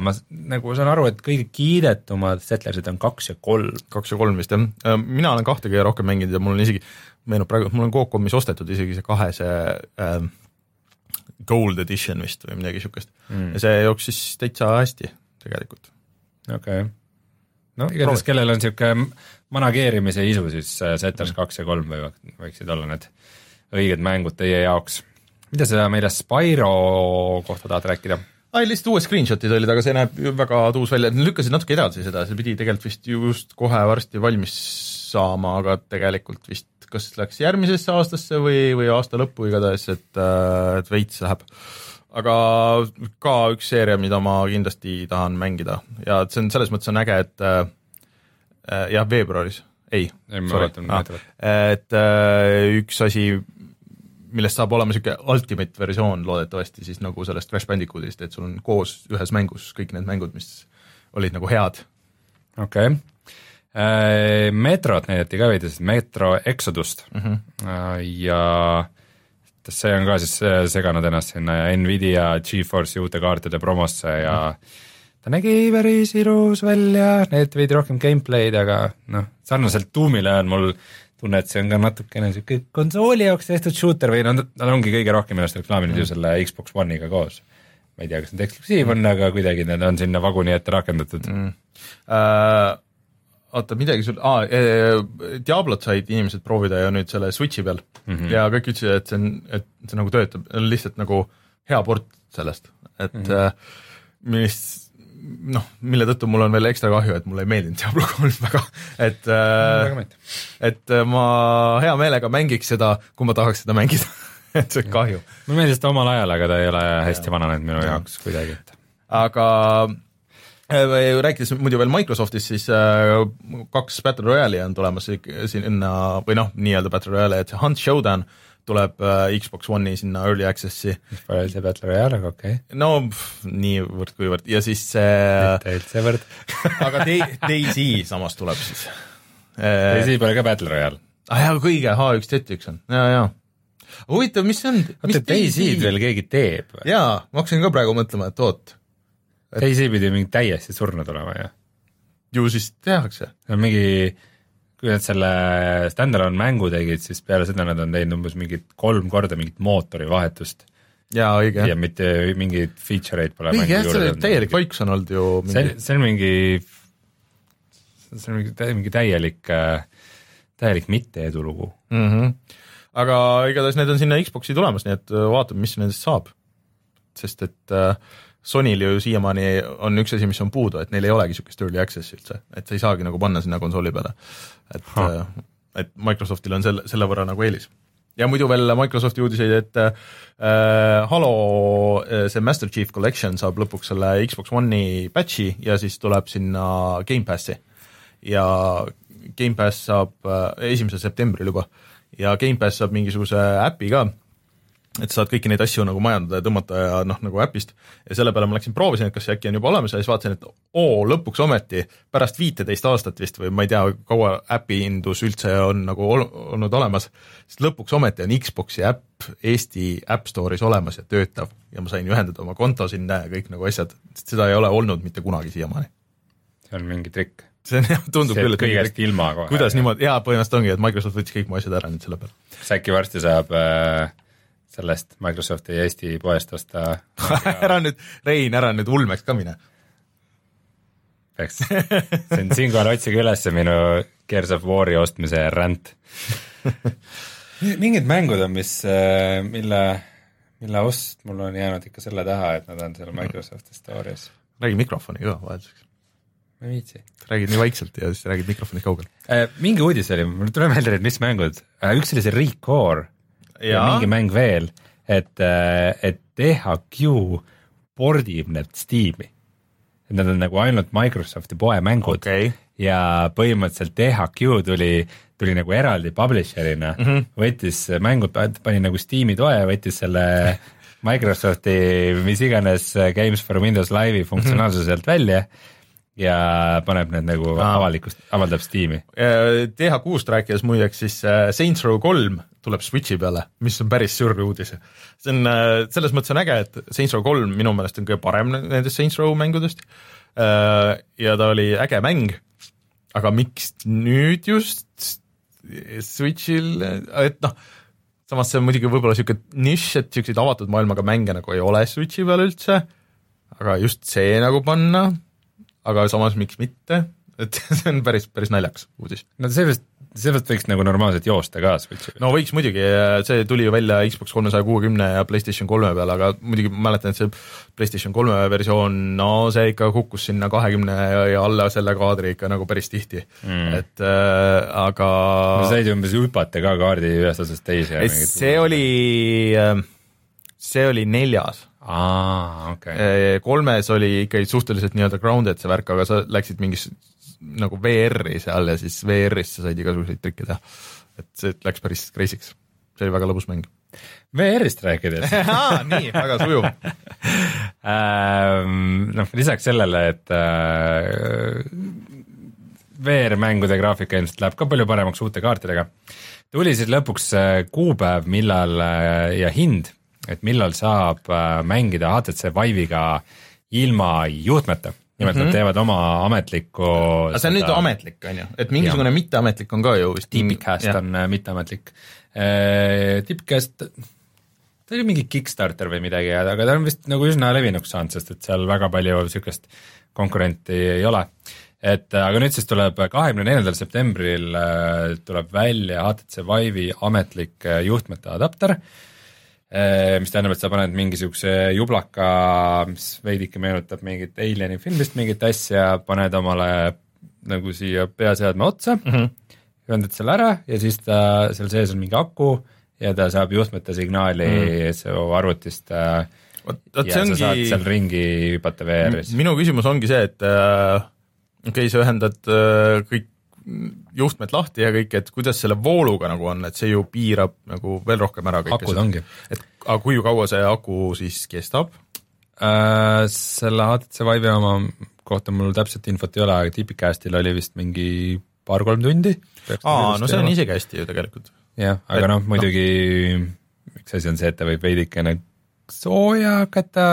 ma nagu saan aru, et kõige kiidetumad Settlersid on kaks ja kolm. kaks ja kolm vist jah, äh, mina olen kahte kõige rohkem mänginud ja mul on isegi, meenub praegu, mul on Coop.com-is ostetud isegi see kahese äh, Gold Edition vist või midagi niisugust mm.. ja see jooksis täitsa hästi tegelikult. okei okay., no igatahes, kellel on niisugune manageerimise isu, siis äh, Settlers mm. kaks ja kolm võivad, võiksid olla need õiged mängud teie jaoks. mida sa meile Spyro kohta tahad rääkida? ai, lihtsalt uued screenshot'id olid, aga see näeb väga tuus välja, nad lükkasid natuke edasi seda, see pidi tegelikult vist just kohe varsti valmis saama, aga tegelikult vist kas läks järgmisesse aastasse või, või aasta lõppu igatahes, et, äh, et veits läheb. aga ka üks seeria, mida ma kindlasti tahan mängida. Ja see on, selles mõttes on äge, et äh, äh jah, veebruaris, ei, ah, et äh, üks asi, millest saab olema niisugune ultimate versioon loodetavasti siis nagu sellest Crash Bandicootist, et sul on koos ühes mängus kõik need mängud, mis olid nagu head. okei. okay metrot näidati ka veidi, Metro Exodust mm -hmm. ja see on ka siis seganud ennast sinna Nvidia Geforce'i uute kaartide promosse ja mm -hmm. ta nägi päris ilus välja, näidati veidi rohkem gameplay'd, aga noh, sarnaselt Doomile on mul tunne, et see on ka natukene niisugune konsooli jaoks tehtud shooter või noh, nad ongi kõige rohkem ennast reklaaminud mm ju selle Xbox One'iga koos. ma ei tea, kas need eksklusiiv on, aga kuidagi need on sinna vaguni ette rakendatud mm. Uh oota, midagi sul, aa, Diablot said inimesed proovida ju nüüd selle Switchi peal mm -hmm. ja kõik ütlesid, et see on, et see nagu töötab, lihtsalt nagu hea port sellest, et mm -hmm. mis noh, mille tõttu mul on veel ekstra kahju, et mulle ei meeldinud Diablo kolm väga, et äh, et äh, ma hea meelega mängiks seda, kui ma tahaks seda mängida et see on kahju. mulle meeldis ta omal ajal, aga ta ei ole hästi vananenud minu ja. jaoks kuidagi, et aga Äh, rääkides muidu veel Microsoftist, siis äh, kaks Battle Royale'i on tulemas sinna või noh, nii-öelda Battle Royale'i, et see Hunt Showdown tuleb äh, Xbox One'i sinna Early Access'i. pole üldse Battle Royale, aga okei okay.. no niivõrd-kuivõrd ja siis see mitte üldse võrd aga Daisy samas tuleb siis. Daisy pole ka Battle Royale. ah jaa, kõige H1Z1 on, jaa, jaa huvitav, mis see on? oota, Daisy'd veel keegi teeb jaa, ma hakkasin ka praegu mõtlema, et oot et.... Daisy pidi mingi täiesti surnud olema ju. ju siis tehakse. mingi, kui nad selle stand-alone mängu tegid, siis peale seda nad on teinud umbes mingit kolm korda mingit mootori vahetust. jaa, õige. ja mitte mingeid feature eid pole õige jah, see oli täielik vaikus on olnud ju mingi... see, see on mingi, see on mingi, mingi täielik, täielik mitte edulugu mm. -hmm. aga igatahes need on sinna Xbox'i tulemas, nii et vaatame, mis nendest saab. sest et äh, Sonyl ju siiamaani on üks asi, mis on puudu, et neil ei olegi niisugust early access'i üldse, et sa ei saagi nagu panna sinna konsooli peale. et, äh, et Microsoftil on selle, selle võrra nagu eelis. ja muidu veel Microsofti uudiseid, et äh, Halo äh, see Master Chief Collection saab lõpuks selle Xbox One'i patch'i ja siis tuleb sinna Gamepassi. ja Gamepass saab äh, esimesel septembril juba ja Gamepass saab mingisuguse äpi ka et saad kõiki neid asju nagu majandada ja tõmmata ja noh, nagu äpist ja selle peale ma läksin proovisin, et kas see äkki on juba olemas ja siis vaatasin, et oo, lõpuks ometi pärast viiteist aastat vist või ma ei tea, kaua äpiindus üldse on nagu ol olnud olemas, siis lõpuks ometi on Xbox'i äpp Eesti App Store'is olemas ja töötav ja ma sain ühendada oma konto sinna ja kõik nagu asjad, seda ei ole olnud mitte kunagi siiamaani. see on mingi trikk. see on jah, tundub see küll, et kõigest ilma kohe. kuidas niimoodi, jaa, põhimõtteliselt ongi, et Microsoft võttis kõik mu asjad ära nüüd selle peale. siis äkki varsti saab äh, sellest Microsofti Eesti poest osta ära nüüd, Rein, ära nüüd ulmeks ka mine. peaks, on siinkohal otsige üles minu Gears of War'i ostmise ränd. mingid mängud on, mis, äh, mille, mille ost mul on jäänud ikka selle taha, et nad on seal Microsofti Store'is. räägi mikrofoni ka vahelduseks. ma ei viitsi. räägid nii vaikselt ja siis räägid mikrofonist kaugel. Äh, mingi uudis oli, mul ei tule meelde nüüd, mis mängud, üks oli see Recore ja, ja mingi mäng veel, et, et THQ pordib need Steam'i. et nad on nagu ainult Microsofti poemängud okay. ja põhimõtteliselt THQ tuli, tuli nagu eraldi publisher'ina mm, -hmm. võttis mängud, pani nagu Steam'i toe, võttis selle Microsofti mis iganes Games for Windows Live'i funktsionaalsuse sealt välja ja paneb need nagu avalikust, avaldab Steam'i. TH6-st rääkides muideks siis äh, Saints Row kolm tuleb Switchi peale, mis on päris suur uudis. see on, äh, selles mõttes on äge, et Saints Row kolm minu meelest on kõige parem nendest Saints Row mängudest äh, ja ta oli äge mäng, aga miks nüüd just Switchil, et noh, samas see on muidugi võib-olla niisugune nišš, et niisuguseid avatud maailmaga mänge nagu ei ole Switchi peal üldse, aga just see nagu panna aga samas miks mitte, et see on päris, päris naljakas uudis. no sellest, sellest võiks nagu normaalselt joosta ka Switchi peal. no võiks muidugi, see tuli ju välja Xbox kolmesaja kuuekümne ja PlayStation kolme peale, aga muidugi ma mäletan, et see PlayStation kolme versioon, no see ikka kukkus sinna kahekümne ja alla selle kaadri ikka nagu päris tihti mm., et äh, aga no said umbes hüpata ka kaardi ühest otsast teise. see oli, äh, see oli neljas aa, okei okay.. kolmes oli ikkagi suhteliselt nii-öelda grounded see värk, aga sa läksid mingis nagu VR-i seal ja siis VR-is sa said igasuguseid trikke teha. et see läks päris crazy'ks, see oli väga lõbus mäng. VR-ist rääkides nii, väga sujuv ähm, noh, lisaks sellele, et äh, VR-mängude graafika ilmselt läheb ka palju paremaks uute kaartidega, tuli siis lõpuks äh, kuupäev, millal äh, ja hind et millal saab mängida HTC Vive'iga ilma juhtmeta nimelt mm -hmm. nad mhm. teevad oma ametlikku aga see on nüüd ametlik, on ju, et mingisugune ja. mitteametlik on ka ju vist Tipicast on äh, mitteametlik eh,. Tipicast, ta oli mingi Kickstarter või midagi, aga ta on vist nagu üsna levinuks saanud, sest et seal väga palju niisugust konkurenti ei ole. et aga nüüd siis tuleb kahekümne neljandal septembril tuleb välja HTC Vive'i ametlik juhtmete adapter Äh, mis tähendab, et sa paned mingisuguse jublaka, mis veidike meenutab mingit Alieni filmist mingit asja, paned omale nagu siia peaseadme otsa mm, -hmm. ühendad selle ära ja siis ta, seal sees on mingi aku ja ta saab juhtmete signaali mm -hmm. su arvutist äh, Vot, vot ja ongi... seal ringi hüpata VR-is. minu küsimus ongi see, et äh, okei okay,, sa ühendad äh, kõik juhtmed lahti ja kõik, et kuidas selle vooluga nagu on, et see ju piirab nagu veel rohkem ära kõike akud ongi. et aga kui kaua see aku siis kestab äh,? Selle HTC Vive'i oma kohta mul täpset infot ei ole, aga Tipicastil oli vist mingi paar-kolm tundi. aa, no see on isegi hästi ju tegelikult. jah, aga noh, muidugi no. üks asi on see, et ta võib veidikene sooja hakata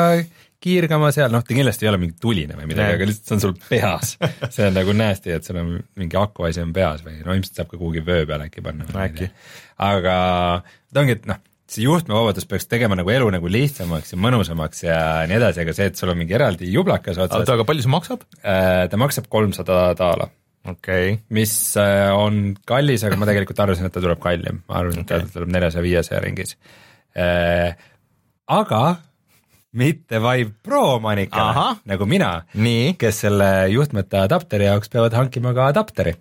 kiirgama seal, noh ta kindlasti ei ole mingi tuline või midagi, aga lihtsalt see on sul peas. see on nagu nasty, et sul on mingi aku asi on peas või no ilmselt saab ka kuhugi vöö peale äkki panna. äkki. aga ta ongi, et noh, see juhtmevabadus peaks tegema nagu elu nagu lihtsamaks ja mõnusamaks ja nii edasi, aga see, et sul on mingi eraldi jublakas otsas. oota, aga palju see maksab? Äh, ta maksab kolmsada daala okei okay.. mis äh, on kallis, aga ma tegelikult arvasin, et ta tuleb kallim, ma arvasin okay., et ta tuleb neljasaja, viiesaja ringis. Äh, aga mitte Vive Pro omanikele, nagu mina, kes selle juhtmete adapteri jaoks peavad hankima ka adapteri.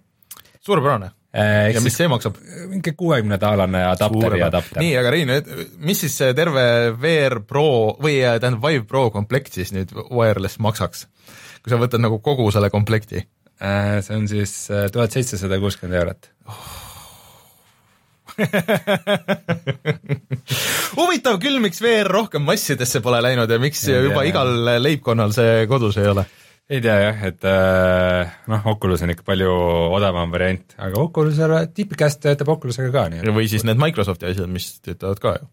suurepärane eh,. ja mis see maksab? mingi kuuekümne daalane adapteri adapter. nii, aga Rein, mis siis see terve VR Pro või äh, tähendab Vive Pro komplekt siis nüüd wireless maksaks? kui sa võtad nagu kogu selle komplekti eh,? see on siis äh, tuhat seitsesada kuuskümmend eurot oh huvitav küll, miks VR rohkem massidesse pole läinud ja miks ja, juba ja, igal leibkonnal see kodus ei ole ei tea jah, et äh, noh, Oculus on ikka palju odavam variant, aga Oculusele, Deepcast töötab Oculusega ka, või siis need Microsofti asjad, mis töötavad ka ju.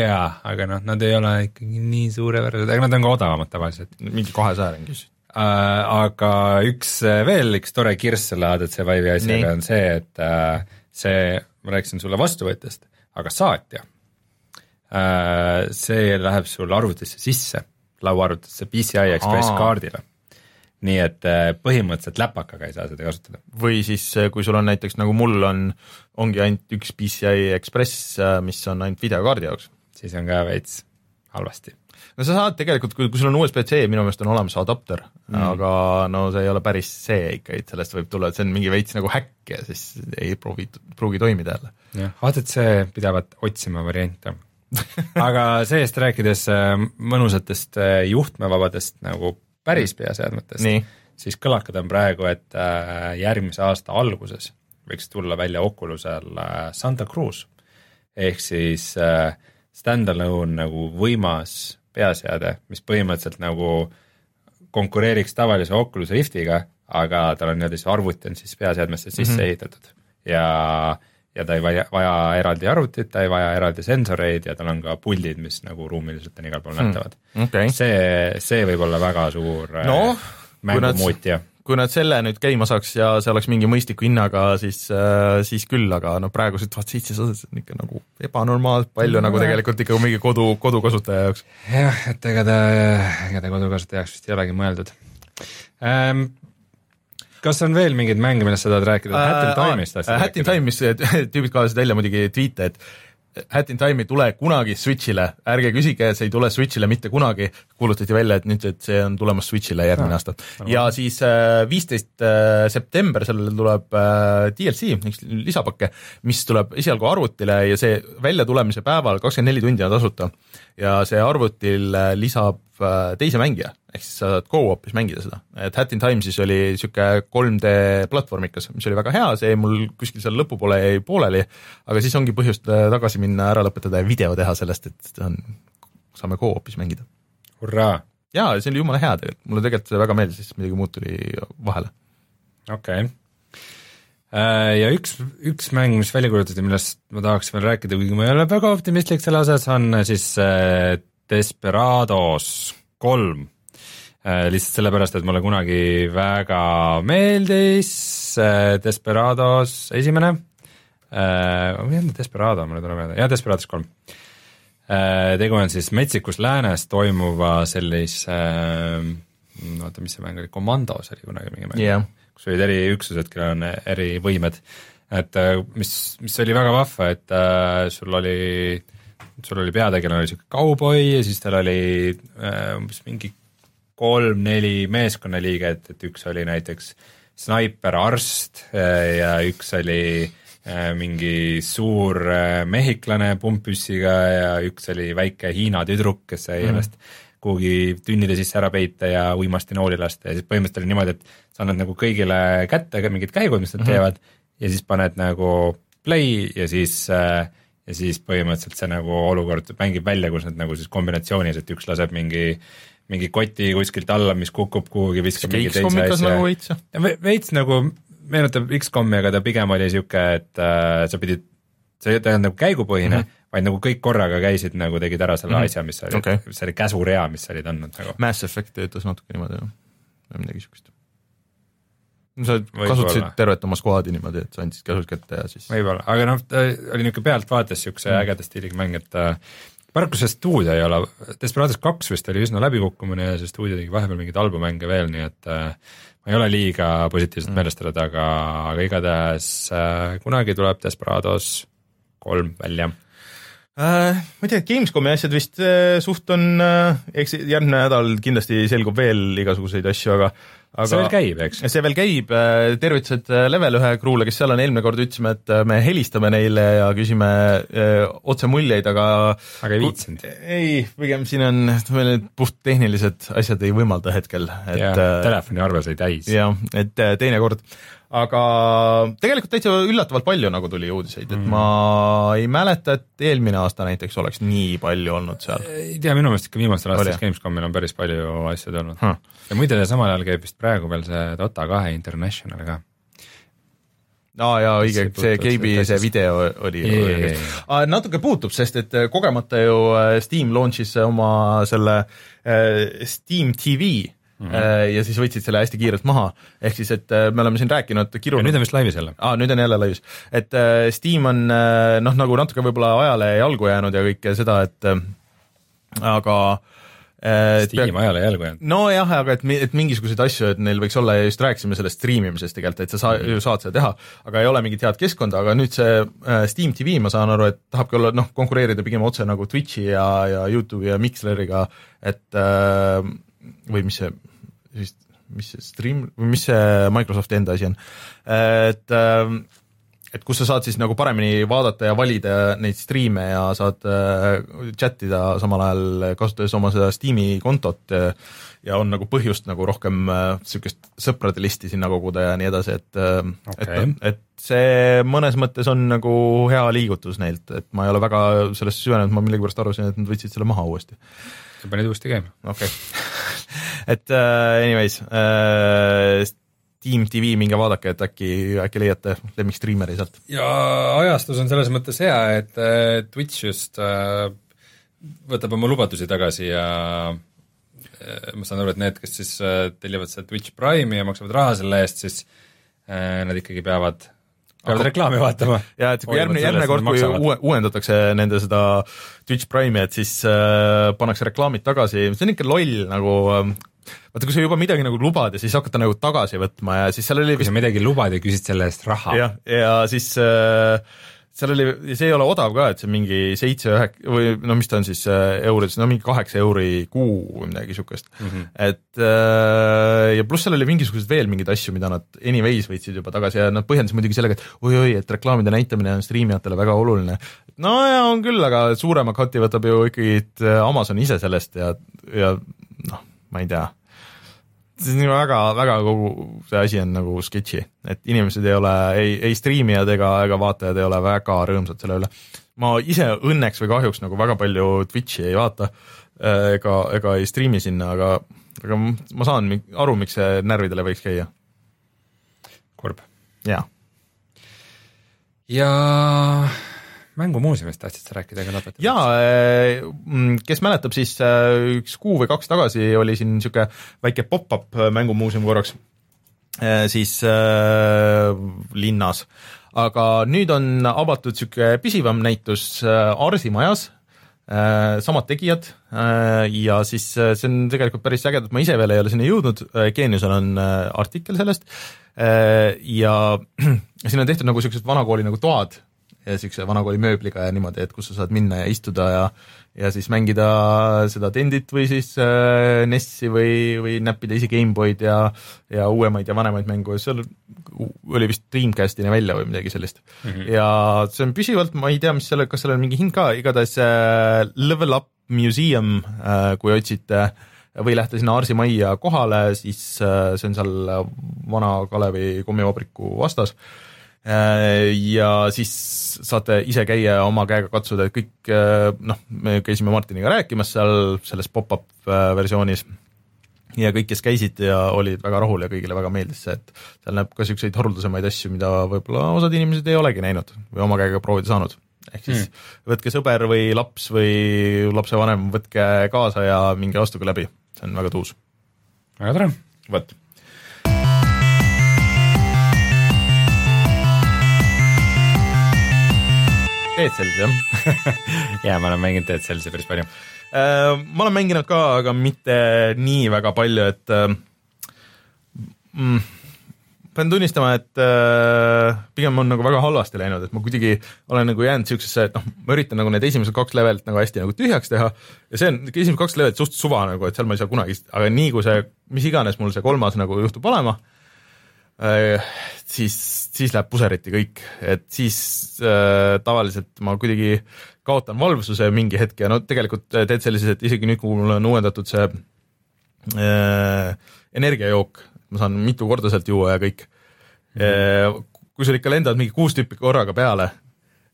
jaa, aga noh, nad ei ole ikkagi nii suurepärased, aga nad on ka odavamad tavaliselt. mingi kahesaja ringis äh,. Aga üks äh, veel, üks tore kirss selle ADC Vive'i asjaga on see, et äh, see, ma rääkisin sulle vastuvõtjast, aga saatja äh,, see läheb sul arvutisse sisse lauaarvutisse PCI Express Aa. kaardile. nii et äh, põhimõtteliselt läpakaga ei saa seda kasutada. või siis, äh, kui sul on näiteks nagu mul on, ongi ainult üks PCI Express, mis on ainult videokaardi jaoks. siis on ka veits halvasti no sa saad tegelikult, kui, kui sul on USB-C, minu meelest on olemas adapter mm., aga no see ei ole päris see ikka, et sellest võib tulla, et see on mingi veits nagu häkk ja siis ei pruugi, pruugi toimida jälle. jah, ADC pidavat otsima variante aga see-eest rääkides äh, mõnusatest äh, juhtmevabadest nagu päris peaseadmetest, siis kõlakad on praegu, et äh, järgmise aasta alguses võiks tulla välja Oculusel Santa Cruz ehk siis stand-alone nagu võimas peaseade, mis põhimõtteliselt nagu konkureeriks tavalise Oculus Riftiga, aga tal on niimoodi see arvuti on siis peaseadmesse sisse mm -hmm. ehitatud ja ja ta ei vaja, vaja eraldi arvutit, ta ei vaja eraldi sensoreid ja tal on ka puldid, mis nagu ruumiliselt on igal pool hmm. nähtavad hmm.. Okay. see, see võib olla väga suur no, äh, mängumuutja kui nad selle nüüd käima saaks ja see oleks mingi mõistliku hinnaga, siis äh,, siis küll, aga no praegused tuhat seitsesada, see on ikka nagu ebanormaalselt palju no, nagu tegelikult ikka mingi kodu, kodukasutaja jaoks. jah, et ega ta, ega ta kodukasutaja jaoks vist ei olegi mõeldud. Ähm, kas on veel mingeid mänge, millest sa tahad rääkida? Äh,, Hat in Time'ist tahtsid äh, Hat in Time'is tüübid kaevasid välja muidugi tweet'e, et Hat in Time ei tule kunagi Switch'ile, ärge küsige, see ei tule Switch'ile mitte kunagi, kuulutati välja, et nüüd, et see on tulemas Switch'ile järgmine aasta. ja siis äh, viisteist äh, september, sellele tuleb äh, DLC, üks lisapakke, mis tuleb esialgu arvutile ja see väljatulemise päeval kakskümmend neli tundi on tasuta. Ja see arvutil lisab teise mängija ehk siis sa saad go-op'is mängida seda, et Hat in Time siis oli niisugune 3D platvormikas, mis oli väga hea, see mul kuskil seal lõpupoole jäi pooleli, aga siis ongi põhjust äh, tagasi minna, ära lõpetada ja video teha sellest, et on, saame go-op'is mängida. hurraa! jaa, see oli jumala hea tegelikult, mulle tegelikult see väga meeldis, siis midagi muud tuli vahele. okei okay. Äh, ja üks, üks mäng, mis välja kuulutati, millest ma tahaks veel rääkida, kuigi ma ei ole väga optimistlik selle osas, on siis äh, Desperados kolm. Äh, lihtsalt sellepärast, et mulle kunagi väga meeldis äh, Desperados esimene. Äh,, või on Desperado, mulle tuleb meelde, jah, Desperados kolm. Äh,. tegu on siis metsikus läänes toimuva sellise äh,, oota, mis see mäng oli, Commandos oli kunagi mingi mäng. Yeah., kus olid eriüksused, kellel on erivõimed, et äh, mis, mis oli väga vahva, et äh, sul oli sul oli peategelane oli siuke kauboi ja siis tal oli äh, umbes mingi kolm-neli meeskonnaliiget, et üks oli näiteks snaiper, arst äh, ja üks oli äh, mingi suur äh, mehhiklane pumppüssiga ja üks oli väike Hiina tüdruk, kes sai mm. ennast kuhugi tünnide sisse ära peita ja uimasti nooli lasta ja siis põhimõtteliselt oli niimoodi, et sa annad nagu kõigile kätte mingid käigud, mis nad mm -hmm. teevad ja siis paned nagu play ja siis ja siis põhimõtteliselt see nagu olukord mängib välja, kus nad nagu siis kombinatsioonis, et üks laseb mingi mingi koti kuskilt alla, mis kukub kuhugi, viskab mingi teise asja. nagu veits, veits nagu meenutab X-komi, aga ta pigem oli niisugune, et äh, sa pidid, see ei olnud nagu käigupõhine mm, -hmm. Vaid nagu kõik korraga käisid nagu tegid ära selle mm -hmm. asja, mis sa olid okay., selle käsurea, mis sa olid andnud nagu. Mass Effect töötas natuke niimoodi, jah, või midagi niisugust. sa kasutasid tervet oma squad'i niimoodi, et sa andsid käsud kätte ja siis võib-olla, aga noh, ta oli niisugune pealtvaates niisuguse mm ägeda stiiliga mäng, et äh, paraku see stuudio ei ole, Desperados kaks vist oli üsna läbikukkumine ja see stuudio tegi vahepeal mingeid halbu mänge veel, nii et äh, ma ei ole liiga positiivselt mm. meelestatud, aga, aga igatahes äh, kunagi tuleb Desperados kolm välja äh,. Ma ei tea, Gamescomi asjad vist äh, suht on äh,, eks järgmine nädal kindlasti selgub veel igasuguseid asju, aga aga see veel käib, eks? see veel käib, äh, tervitused äh, Level ühe crew'le, kes seal on, eelmine kord ütlesime, et äh, me helistame neile ja küsime otse muljeid, aga aga ei viitsinud? ei, pigem siin on, meil need puhttehnilised asjad ei võimalda hetkel, et ja, telefoniarve sai täis. jah, et teinekord aga tegelikult täitsa üllatavalt palju nagu tuli uudiseid, et mm. ma ei mäleta, et eelmine aasta näiteks oleks nii palju olnud seal. ei tea, minu meelest ikka viimastel aastatel Gamescomil on päris palju asju tulnud huh.. ja muide, samal ajal käib vist praegu veel see Dota kahe International ka aa ah, jaa, õige, see Gabe'i see video oli. Ah, natuke puutub, sest et kogemata ju äh, Steam launch'is oma selle äh, Steam TV Mm -hmm. ja siis võtsid selle hästi kiirelt maha, ehk siis, et äh, me oleme siin rääkinud, kirunud. nüüd on vist laivis jälle. aa, nüüd on jälle laivis, et äh, Steam on noh, nagu natuke võib-olla ajale jalgu jäänud ja kõike seda, et aga Steam ajale jalgu jäänud. nojah, aga et, et mingisuguseid asju, et neil võiks olla ja just rääkisime sellest striimimisest tegelikult, et sa saa, ju saad seda teha, aga ei ole mingit head keskkonda, aga nüüd see Steam TV, ma saan aru, et tahabki olla noh, konkureerida pigem otse nagu Twitch'i ja, ja Youtube'i ja Mixleriga, et või mis see siis mis see Stream või mis see Microsofti enda asi on, et ähm, et kus sa saad siis nagu paremini vaadata ja valida neid striime ja saad äh, chat ida samal ajal, kasutades oma seda Steam'i kontot ja on nagu põhjust nagu rohkem niisugust äh, sõprade listi sinna koguda ja nii edasi, et äh, okay. et, et see mõnes mõttes on nagu hea liigutus neilt, et ma ei ole väga sellesse süvenenud, ma millegipärast arvasin, et nad võtsid selle maha uuesti. sa panid uuesti käima? okei okay. et uh, anyways uh,, Team TV, minge vaadake, et äkki, äkki leiate lemmikstriimeri sealt. ja ajastus on selles mõttes hea, et uh, Twitch just uh, võtab oma lubadusi tagasi ja uh, ma saan aru, et need, kes siis uh, tellivad sealt Twitch Prime'i ja maksavad raha selle eest, siis uh, nad ikkagi peavad peavad reklaami vaatama. ja et kui järgmine, järgmine kord, kui uue, uuendatakse nende seda Twitch Prime'i, et siis äh, pannakse reklaamid tagasi, see on ikka loll nagu äh, vaata, kui sa juba midagi nagu lubad ja siis hakata nagu tagasi võtma ja siis seal oli vist kui sa midagi lubad ja küsid selle eest raha. jah, ja siis äh, seal oli, see ei ole odav ka, et see mingi seitse, ühek- või no mis ta on siis äh, euris, no mingi kaheksa euri kuu või midagi niisugust mm. -hmm. et äh, ja pluss seal oli mingisuguseid veel mingeid asju, mida nad anyways võtsid juba tagasi ja nad põhjendasid muidugi sellega, et oi-oi, et reklaamide näitamine on striimijatele väga oluline. no ja on küll, aga suurema cut'i võtab ju ikkagi äh, Amazon ise sellest ja, ja noh, ma ei tea see on väga, väga kogu see asi on nagu sketši, et inimesed ei ole, ei, ei striimijad ega, ega vaatajad ei ole väga rõõmsad selle üle. ma ise õnneks või kahjuks nagu väga palju Twitch'i ei vaata ega, ega ei striimi sinna, aga, aga ma saan aru, miks see närvidele võiks käia. kurb. jaa. ja, ja mängumuuseumist tahtsid sa rääkida ka lõpetuseks? jaa, eh, mm, kes mäletab, siis eh, üks kuu või kaks tagasi oli siin niisugune väike pop-up eh, mängumuuseum korraks, siis äh, linnas. aga nüüd on avatud niisugune püsivam näitus Arsi majas, samad tegijad ja siis see on tegelikult päris äge, et ma ise veel ei ole sinna jõudnud, Geeniusel on artikkel sellest ja siin on tehtud nagu niisugused vanakooli nagu toad niisuguse vanakooli mööbliga ja niimoodi, et kus sa saad minna ja istuda ja ja siis mängida seda Tendit või siis äh, NES-i või, või näppida ise GameBoy'd ja ja uuemaid ja vanemaid mängu ja seal oli vist Dreamcastini välja või midagi sellist mm. -hmm. ja see on püsivalt, ma ei tea, mis selle, kas sellel on mingi hind ka, igatahes äh, Level Up Museum äh,, kui otsite või lähete sinna Arsi majja kohale, siis äh, see on seal vana Kalevi kommivabriku vastas Äh, ja siis saate ise käia oma käega katsuda, et kõik äh, noh, me käisime Martiniga rääkimas seal selles pop-up äh, versioonis ja kõik, kes käisid ja olid väga rahul ja kõigile väga meeldis see, et seal näeb ka niisuguseid haruldasemaid asju, mida võib-olla osad inimesed ei olegi näinud või oma käega proovida saanud. ehk siis mm. võtke sõber või laps või lapsevanem, võtke kaasa ja minge astuge läbi, see on väga tuus. väga tore. vot Dead Cells jah jaa, ma olen mänginud Dead Cellsi päris palju uh,. ma olen mänginud ka, aga mitte nii väga palju, et uh, mm, pean tunnistama, et uh, pigem on nagu väga halvasti läinud, et ma kuidagi olen nagu jäänud siuksesse, et noh, ma üritan nagu need esimesed kaks levelit nagu hästi nagu tühjaks teha ja see on, esimesed kaks levelit suht suva nagu, et seal ma ei saa kunagi, aga nii kui see, mis iganes mul see kolmas nagu juhtub olema uh,, siis siis läheb puseriti kõik, et siis äh, tavaliselt ma kuidagi kaotan valvsuse mingi hetk ja no tegelikult teed sellises, et isegi nüüd, kui mul on uuendatud see äh, energiajook, ma saan mitu korda sealt juua ja kõik -hmm. kui sul ikka lendavad mingi kuus tüüpi korraga peale Äh,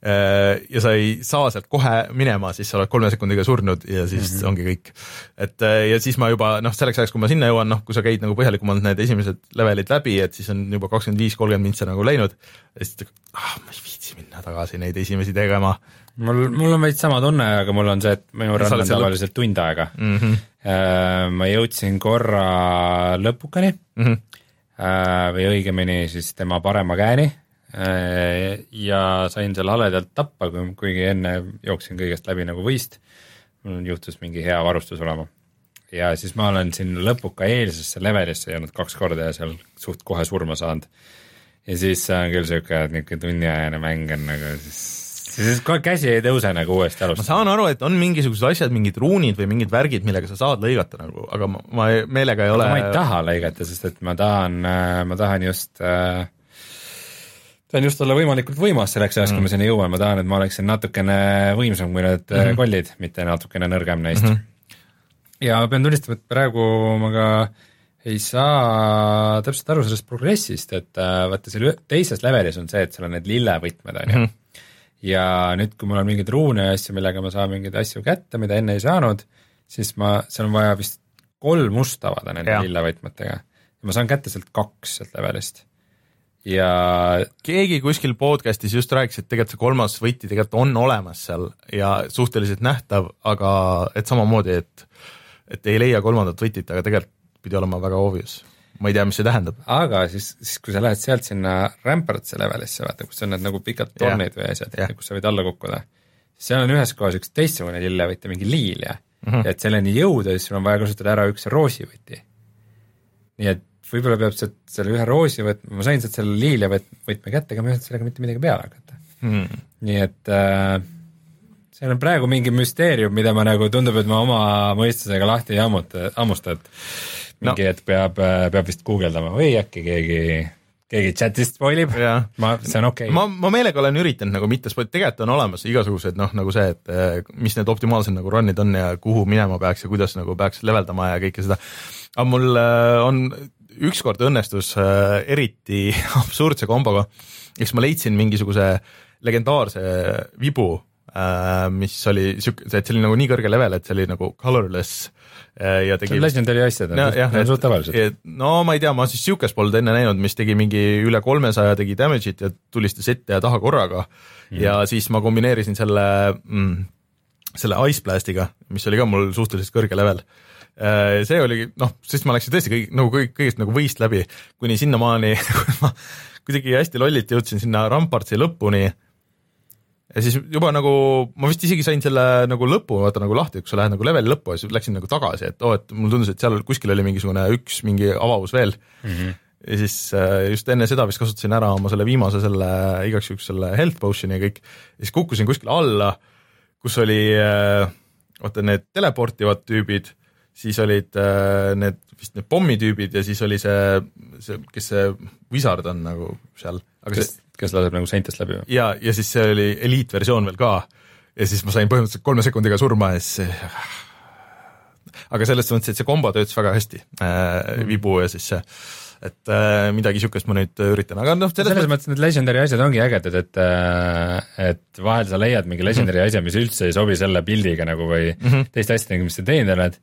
ja sa ei saa sealt kohe minema, siis sa oled kolme sekundiga surnud ja siis mm -hmm. ongi kõik. et äh, ja siis ma juba noh, selleks ajaks, kui ma sinna jõuan, noh, kui sa käid nagu põhjalikumalt need esimesed levelid läbi, et siis on juba kakskümmend viis, kolmkümmend mintsa nagu läinud ja siis ah, ma ei viitsi minna tagasi neid esimesi tegema. mul, mul on veits sama tunne, aga mul on see, et minu run on tavaliselt lõp... tund aega mm. -hmm. ma jõudsin korra lõpukani mm -hmm. või õigemini siis tema parema käeni Äh, ja sain selle haledalt tappa, kuigi enne jooksin kõigest läbi nagu võist. mul juhtus mingi hea varustus olema. ja siis ma olen sinna lõpuka eelsesse levelisse jäänud kaks korda ja seal suht kohe surma saanud. ja siis on küll siuke, et niisugune tunniajane mäng on nagu siis siis kohe käsi ei tõuse nagu uuesti alustada. ma saan aru, et on mingisugused asjad, mingid ruunid või mingid värgid, millega sa saad lõigata nagu, aga ma, ma meelega ei ole. ma ei taha lõigata, sest et ma tahan, ma tahan just äh, tahan just olla võimalikult võimas selleks ajaks mm., kui ma sinna jõuan, ma tahan, et ma oleksin natukene võimsam kui need mm -hmm. kollid, mitte natukene nõrgem neist mm. -hmm. ja pean tunnistama, et praegu ma ka ei saa täpselt aru sellest progressist, et äh, vaata seal teises levelis on see, et seal on need lillevõtmed, on ju. Mhm. ja nüüd, kui mul on mingeid ruune ja asju, millega ma saan mingeid asju kätte, mida enne ei saanud, siis ma, seal on vaja vist kolm must avada nende lillevõtmetega. ja ma saan kätte sealt kaks sealt levelist ja keegi kuskil podcast'is just rääkis, et tegelikult see kolmas võti tegelikult on olemas seal ja suhteliselt nähtav, aga et samamoodi, et et ei leia kolmandat võtit, aga tegelikult pidi olema väga obvious. ma ei tea, mis see tähendab. aga siis, siis kui sa lähed sealt sinna Rampartsi levelisse, vaata, kus on need nagu pikad tornid või asjad, kus sa võid alla kukkuda, seal on ühes kohas üks teistsugune lillevõti, mingi liilja mm, -hmm. ja et selleni jõuda, siis sul on vaja kasutada ära üks roosivõti. nii et võib-olla peab sealt selle ühe roosi võtma, ma sain sealt selle liilia võtme kätte, aga ma ei osanud sellega mitte midagi peale hakata. Hmm.. nii et äh, see on praegu mingi müsteerium, mida ma nagu, tundub, et ma oma mõistusega lahti ei ammuta, hammusta, et mingi no. hetk peab, äh, peab vist guugeldama või äkki keegi keegi chatist spoil ib, ma, see on okei. Okay.. ma, ma meelega olen üritanud nagu mitte spoil-, tegelikult on olemas igasugused noh, nagu see, et äh, mis need optimaalsed nagu run'id on ja kuhu minema peaks ja kuidas nagu peaks leveldama ja kõike seda. aga mul äh, on ükskord õnnestus äh, eriti absurdse komboga, eks ma leidsin mingisuguse legendaarse vibu äh,, mis oli siuke, et see oli nagu nii kõrge level, et see oli nagu colorless äh, ja tegi on Legendary asjad, need on suht tavalised. no ma ei tea, ma siis siukest polnud enne näinud, mis tegi mingi üle kolmesaja tegi damage'it ja tulistas ette ja taha korraga mm. ja siis ma kombineerisin selle mm, selle Ice Blastiga, mis oli ka mul suhteliselt kõrge level see oli noh, sest ma läksin tõesti kõik nagu kõik, kõigest nagu võist läbi, kuni sinnamaani ma kuidagi hästi lolliti jõudsin sinna Rampartsi lõpuni. ja siis juba nagu, ma vist isegi sain selle nagu lõpu vaata nagu lahti, kui sa lähed nagu leveli lõppu ja siis läksin nagu tagasi, et oo oh,, et mulle tundus, et seal kuskil oli mingisugune üks mingi avavus veel mm. -hmm. ja siis äh, just enne seda vist kasutasin ära oma selle viimase selle igaks juhuks selle health potion'i ja kõik, siis kukkusin kuskile alla, kus oli äh, vaata need teleportivad tüübid siis olid äh, need vist need pommitüübid ja siis oli see, see, kes see wizard on nagu seal. kes, kes laseb nagu seintest läbi või? ja, ja siis see oli eliitversioon veel ka ja siis ma sain põhimõtteliselt kolme sekundiga surma ja siis aga selles mõttes, et see kombo töötas väga hästi äh, mm., vibu ja siis see et äh, midagi niisugust ma nüüd üritan, aga noh selles, selles mõttes need legendary asjad ongi ägedad, et äh, et vahel sa leiad mingi legendary mm -hmm. asja, mis üldse ei sobi selle pildiga nagu või mm -hmm. teiste asjadega, mis sa teinud oled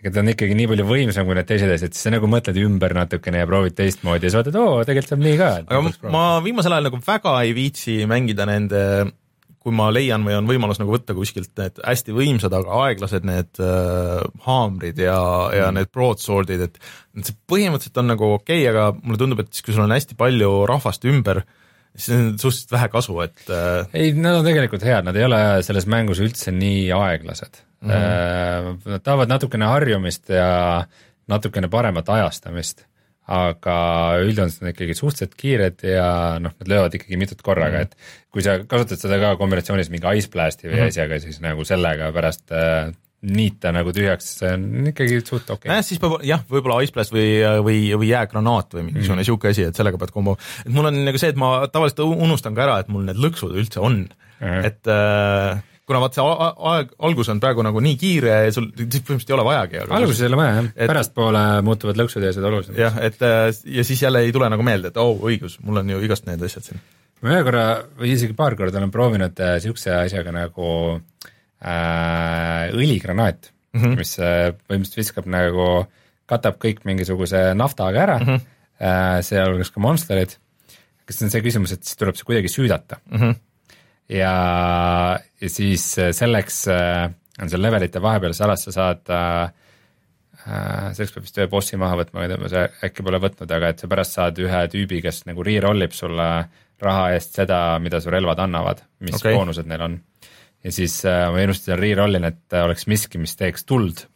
aga ta on ikkagi nii palju võimsam kui need teised asjad, siis sa nagu mõtled ümber natukene ja proovid teistmoodi ja siis vaatad, oo, tegelikult saab nii ka. aga ma viimasel ajal nagu väga ei viitsi mängida nende kui ma leian või on võimalus nagu võtta kuskilt need hästi võimsad, aga aeglased need äh, haamrid ja, ja mm. need broadsword'id, et see põhimõtteliselt on nagu okei okay,, aga mulle tundub, et siis, kui sul on hästi palju rahvast ümber, siis on suhteliselt vähe kasu, et äh... ei, nad on tegelikult head, nad ei ole selles mängus üldse nii aeglased mm. -hmm. Nad tahavad natukene harjumist ja natukene paremat ajastamist, aga üldjoontes on ikkagi suhteliselt kiired ja noh, nad löövad ikkagi mitut korraga mm, -hmm. et kui sa kasutad seda ka kombinatsioonis mingi Ice Blasti või mm -hmm. asjaga, siis nagu sellega pärast äh, niita nagu tühjaks, see on ikkagi suht okei okay.. nojah, siis peab jah, võib-olla Ice Blast või, või, või jäägranaat või mingisugune mm. sihuke asi, et sellega pead kombo, et mul on nagu see, et ma tavaliselt unustan ka ära, et mul need lõksud üldse on mm, -hmm. et äh, kuna vaat see aeg, algus on praegu nagu nii kiire ja sul põhimõtteliselt ei ole vajagi. alguses ei ole vaja jah pärastpoole muutuvad lõksud ja asjad olulisemaks. jah, et äh, ja siis jälle ei tule nagu meelde, et oo oh, õigus, mul on ju igast need asjad siin. ma ühe korra või isegi paar korda olen proovinud niisuguse asjaga nagu äh, õligranaat mm, -hmm. mis äh, põhimõtteliselt viskab nagu, katab kõik mingisuguse naftaga ära mm, -hmm. äh, sealhulgas ka monsterid, kas on see küsimus, et siis tuleb see kuidagi süüdata mm. -hmm. ja, ja siis äh, selleks äh, on seal levelite vahepeal salas, sa saad äh, äh, selleks peab vist ühe bossi maha võtma, mida ma see äkki pole võtnud, aga et sa pärast saad ühe tüübi, kes nagu re-roll ib sulle raha eest seda, mida su relvad annavad, mis okay. boonused neil on. ja siis äh, ma ilusti re-roll in, et oleks miski, mis teeks tuld,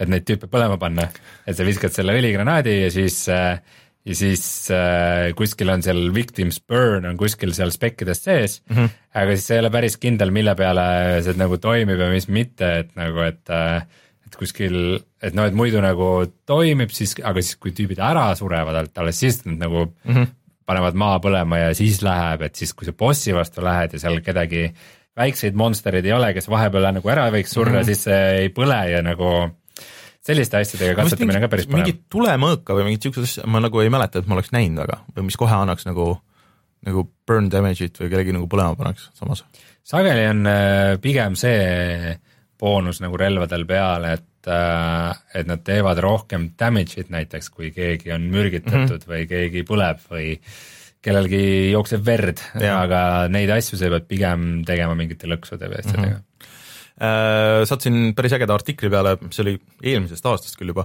et neid tüüpe põlema panna, et sa viskad selle õligranaadi ja siis äh, ja siis äh, kuskil on seal victims burn on kuskil seal spekkides sees mm, -hmm. aga siis sa ei ole päris kindel, mille peale see nagu toimib ja mis mitte, et nagu, et äh, et kuskil, et noh, et muidu nagu toimib siis, aga siis, kui tüübid ära surevad alt, alles siis nad nagu mm -hmm. panevad maa põlema ja siis läheb, et siis, kui sa bossi vastu lähed ja seal kedagi väikseid monstereid ei ole, kes vahepeal nagu ära võiks surra mm, -hmm. siis see ei põle ja nagu selliste asjadega katsetamine on ka päris põnev. mingit tulemõõka või mingit siukest asja ma nagu ei mäleta, et ma oleks näinud väga või mis kohe annaks nagu, nagu burn damage'it või kellegi nagu põlema paneks samas. sageli on äh, pigem see boonus nagu relvadel peal, et, et nad teevad rohkem damage'it näiteks, kui keegi on mürgitatud mm -hmm. või keegi põleb või kellelgi jookseb verd, aga neid asju sa pead pigem tegema mingite lõksude või asjadega mm. -hmm. Äh, sattusin päris ägeda artikli peale, see oli eelmisest aastast küll juba,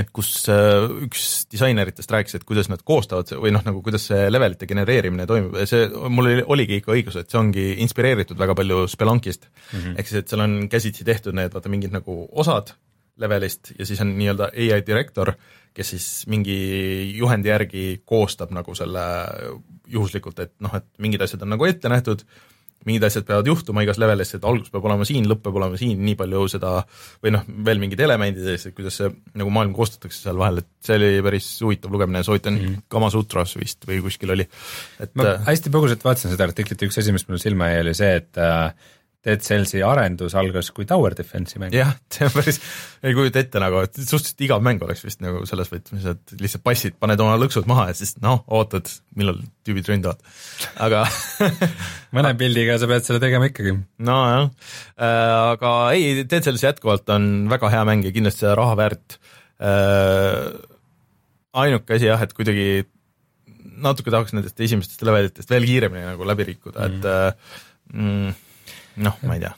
et kus äh, üks disaineritest rääkis, et kuidas nad koostavad või noh, nagu kuidas see levelite genereerimine toimub ja see, mul oli, oligi ikka õigus, et see ongi inspireeritud väga palju Spelunkist mm -hmm., ehk siis, et seal on käsitsi tehtud need vaata mingid nagu osad levelist ja siis on nii-öelda ai direktor, kes siis mingi juhendi järgi koostab nagu selle juhuslikult, et noh, et mingid asjad on nagu ette nähtud, mingid asjad peavad juhtuma igas levelis, et algus peab olema siin, lõpp peab olema siin, nii palju seda või noh, veel mingid elemendid ja siis, kuidas see nagu maailm koostatakse seal vahel, et see oli päris huvitav lugemine, soovitan mm -hmm. Kamasutras vist või kuskil oli, et ma äh, hästi põgusalt vaatasin seda artiklit ja üks asi, mis mulle silma jäi, oli see, et äh, Dead Cellsi arendus algas kui Tower Defense'i mäng. jah, see on päris, ei kujuta ette nagu, et suhteliselt igav mäng oleks vist nagu selles võtmes, et lihtsalt passid, paned oma lõksud maha ja siis noh, ootad, millal tüübid ründavad. aga mõne pildiga sa pead selle tegema ikkagi. nojah äh,, aga ei, Dead Cells jätkuvalt on väga hea mäng ja kindlasti seda raha väärt äh,. ainuke asi jah, et kuidagi natuke tahaks nendest esimestest levelitest veel kiiremini nagu läbi rikkuda mm., et äh, mm, noh, ma ei tea.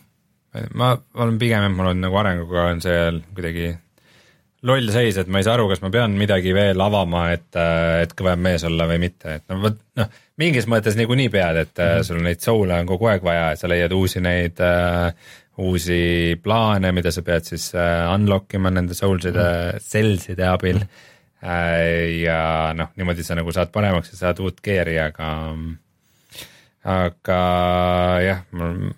ma olen pigem, et mul on nagu arenguga on seal kuidagi loll seis, et ma ei saa aru, kas ma pean midagi veel avama, et, et kõvem mees olla või mitte, et no vot noh, mingis mõttes niikuinii pead, et mm -hmm. sul neid soul'e on kogu aeg vaja, et sa leiad uusi neid äh, uusi plaane, mida sa pead siis äh, unlock ima nende souls'ide mm, cells'ide abil mm. -hmm. ja noh, niimoodi sa nagu saad paremaks ja saad uut gear'i, aga aga jah, mul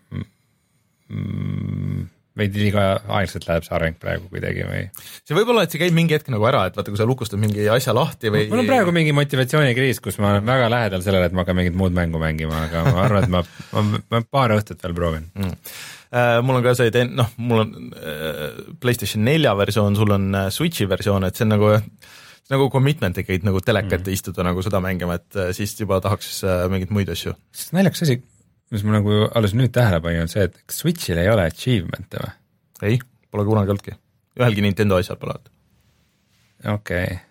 veidi liiga aeglaselt läheb see areng praegu kuidagi või see võib olla, et see käib mingi hetk nagu ära, et vaata, kui sa lukustad mingi asja lahti või mul on praegu mingi motivatsioonikriis, kus ma olen väga lähedal sellele, et ma hakkan mingit muud mängu mängima, aga ma arvan, et ma, ma, ma paar õhtut veel proovin. mm.. Äh, mul on ka see, noh, mul on äh, PlayStation nelja versioon, sul on äh, Switchi versioon, et see on nagu see nagu commitment ikkagi nagu teleka ette mm. istuda nagu seda mängima, et äh, siis juba tahaks äh, mingeid muid asju. naljakas asi, mis ma nagu alles nüüd tähele panin, on see, et kas Switch'il ei ole achievement'e või? ei, pole kunagi olnudki. ühelgi Nintendo asjal pole olnud. okei okay.,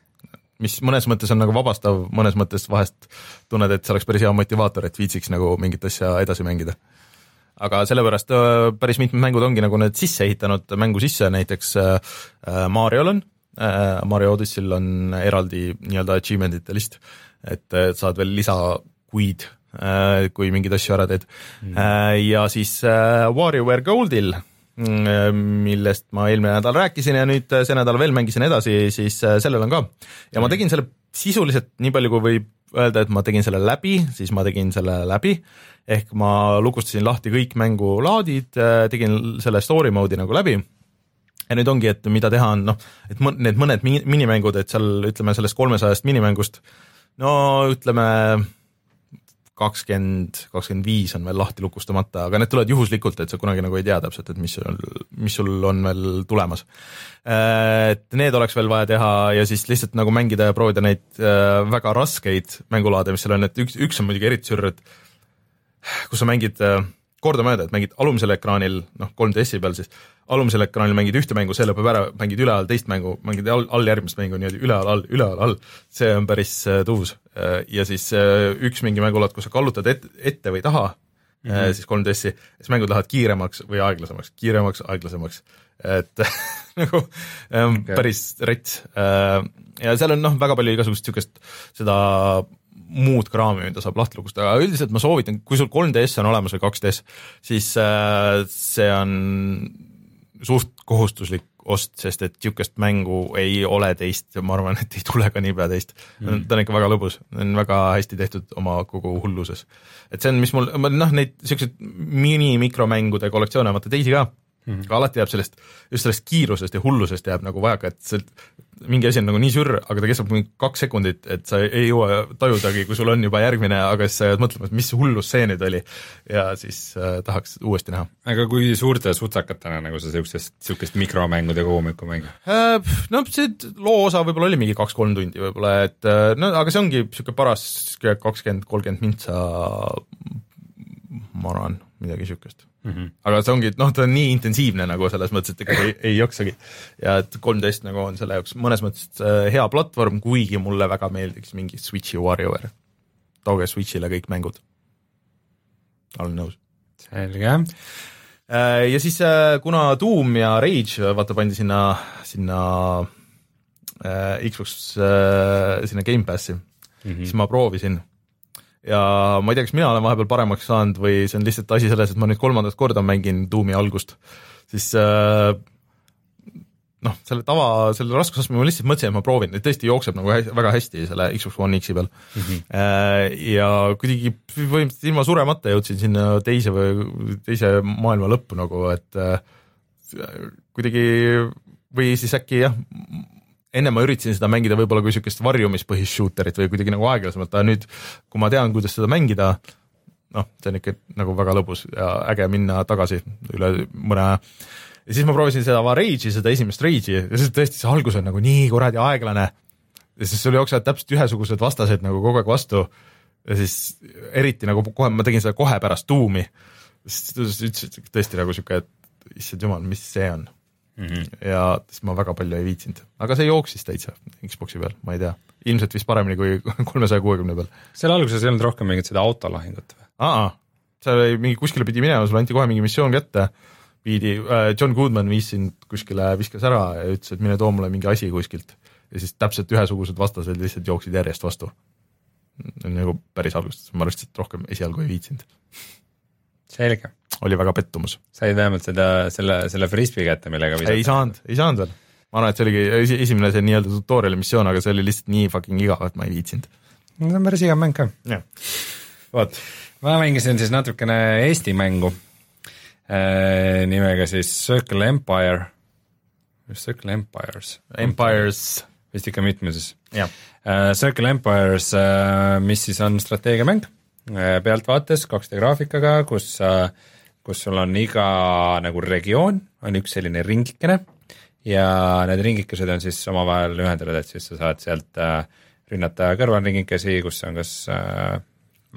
mis mõnes mõttes on nagu vabastav, mõnes mõttes vahest tunned, et see oleks päris hea motivaator, et viitsiks nagu mingit asja edasi mängida. aga sellepärast äh, päris mitmed mängud ongi nagu need sisse ehitanud mängu sisse, näiteks Mariol on Mario Odyssey'l on eraldi nii-öelda achievement'ite list, et äh, saad veel lisakuid äh,, kui mingeid asju ära teed mm.. Äh, ja siis äh, WarioWare Goldil mm, millest ma eelmine nädal rääkisin ja nüüd äh, see nädal veel mängisin edasi, siis äh, sellel on ka. ja ma tegin selle sisuliselt nii palju, kui võib öelda, et ma tegin selle läbi, siis ma tegin selle läbi, ehk ma lukustasin lahti kõik mängulaadid, tegin selle story mode'i nagu läbi ja nüüd ongi, et mida teha on noh, et mõn- need mõned mi- minimängud, et seal ütleme sellest kolmesajast minimängust no ütleme kakskümmend, kakskümmend viis on veel lahti lukustamata, aga need tulevad juhuslikult, et sa kunagi nagu ei tea täpselt, et mis sul, mis sul on veel tulemas. Et need oleks veel vaja teha ja siis lihtsalt nagu mängida ja proovida neid äh, väga raskeid mängulaade, mis seal on, et üks, üks on muidugi eriti sürr, et kus sa mängid äh, kordamööda, et mängid alumisel ekraanil, noh, 3DS-i peal siis, alumisel ekraanil mängid ühte mängu, see lõpeb ära, mängid üleval teist mängu, mängid all, all järgmist mängu niimoodi üleval, all, üleval, all. see on päris äh, tuus. ja siis üks mingi mängulaad, kus sa kallutad et, ette või taha mm, -hmm. siis 3DS-i, siis mängud lähevad kiiremaks või aeglasemaks, kiiremaks, aeglasemaks. et nagu okay. päris rets. ja seal on noh, väga palju igasugust niisugust seda muud kraami, mida saab lahti lukustada, aga üldiselt ma soovitan, kui sul 3DS on olemas või 2DS, siis äh, see on suht kohustuslik ost, sest et niisugust mängu ei ole teist ja ma arvan, et ei tule ka niipea teist. Mm.. ta on ikka väga lõbus, on väga hästi tehtud oma kogu hulluses. et see on, mis mul, noh, neid niisuguseid mini-mikromängude kollektsioone, vaata teisi ka mm, -hmm. aga alati jääb sellest, just sellest kiirusest ja hullusest jääb nagu vajaka, et see, mingi asi on nagu nii sürr, aga ta kestab mingi kaks sekundit, et sa ei jõua tajudagi, kui sul on juba järgmine, aga siis sa jääd mõtlema, et mis hullus see nüüd oli. ja siis äh, tahaks uuesti näha. aga kui suurte sutsakatena nagu sa niisugust, niisugust mikromängude kogumikku mängid äh,? No see loo osa võib-olla oli mingi kaks-kolm tundi võib-olla, et äh, no aga see ongi niisugune paras kakskümmend, kolmkümmend mintsa, ma arvan, midagi niisugust mm. -hmm. aga see ongi, noh, ta on nii intensiivne nagu selles mõttes, et ega ei, ei jaksagi. ja et 13 nagu on selle jaoks mõnes mõttes äh, hea platvorm, kuigi mulle väga meeldiks mingi Switch'i WarioWare. tooge Switch'ile kõik mängud. olen nõus. selge. Äh, ja siis äh, kuna Doom ja Rage vaata pandi sinna, sinna Xbox sinna Gamepassi mm, -hmm. siis ma proovisin ja ma ei tea, kas mina olen vahepeal paremaks saanud või see on lihtsalt asi selles, et ma nüüd kolmandat korda mängin Doomi algust, siis äh, noh, selle tava, selle raskusastme ma lihtsalt mõtlesin, et ma proovin, et tõesti jookseb nagu hästi, väga hästi selle Xbox One X-i peal mm. -hmm. ja kuidagi põhimõtteliselt ilma suremata jõudsin sinna teise või teise maailma lõppu nagu, et äh, kuidagi või siis äkki jah, enne ma üritasin seda mängida võib-olla kui niisugust varjumispõhist shooterit või kuidagi nagu aeglasemalt, aga nüüd, kui ma tean, kuidas seda mängida, noh, see on ikka nagu väga lõbus ja äge minna tagasi üle mõne aja. ja siis ma proovisin seda Rage'i, seda esimest Rage'i ja siis tõesti see algus on nagu nii kuradi aeglane. Ja siis sul jooksevad täpselt ühesugused vastased nagu kogu aeg vastu. Ja siis eriti nagu kohe, ma tegin seda kohe pärast tuumi, siis ütles tõesti nagu sihuke, et issand jumal, mis see on mm. -hmm. ja siis ma väga palju ei viitsinud, aga see jooksis täitsa Xbox'i peal, ma ei tea, ilmselt vist paremini kui kolmesaja kuuekümne peal. seal alguses ei olnud rohkem mingit seda autolahingut või? aa, seal oli mingi kuskile pidi minema, sulle anti kohe mingi missioon kätte, pidi äh,, John Goodman viis sind kuskile, viskas ära ja ütles, et mine too mulle mingi asi kuskilt. ja siis täpselt ühesugused vastased lihtsalt jooksid järjest vastu. nagu päris algusest, ma lihtsalt rohkem esialgu ei viitsinud. selge oli väga pettumus. said vähemalt seda, selle, selle frisbee kätte, millega visata? ei saanud, ei saanud veel. ma arvan, et see oligi esi, esimene see nii-öelda tutorial'i missioon, aga see oli lihtsalt nii fucking igav, et ma ei viitsinud. no see on päris igav mäng ka. vot. ma mängisin siis natukene Eesti mängu äh, nimega siis Circle Empire, Circle Empires. Empires. vist ikka mitmeses. Uh, Circle Empires uh,, mis siis on strateegiamäng uh, pealtvaates 2D graafikaga, kus sa uh, kus sul on iga nagu regioon, on üks selline ringikene. Ja need ringikesed on siis omavahel ühendatud, et siis sa saad sealt äh, rünnata kõrvalringikesi, kus on kas äh,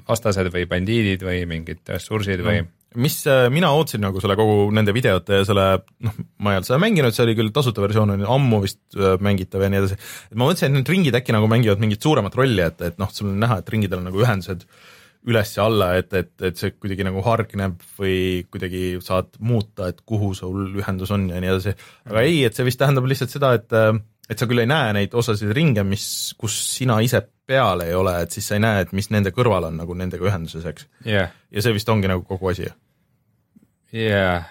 vastased või bandiidid või mingid ressursid või no mis äh, mina ootasin nagu selle kogu nende videote ja selle, noh, ma ei olnud seda mänginud, see oli küll tasuta versioon, on ammu vist mängitav ja nii edasi, et ma mõtlesin, et need ringid äkki nagu mängivad mingit suuremat rolli, et, et noh, sul on näha, et ringidel on nagu ühendused. äh, üles ja alla, et, et, et see kuidagi nagu hargneb või kuidagi saad muuta, et kuhu sul ühendus on ja nii edasi. aga ei, et see vist tähendab lihtsalt seda, et, et sa küll ei näe neid osasid ringe, mis, kus sina ise peal ei ole, et siis sa ei näe, et mis nende kõrval on nagu nendega ühenduses, eks yeah.. ja see vist ongi nagu kogu asi. jah.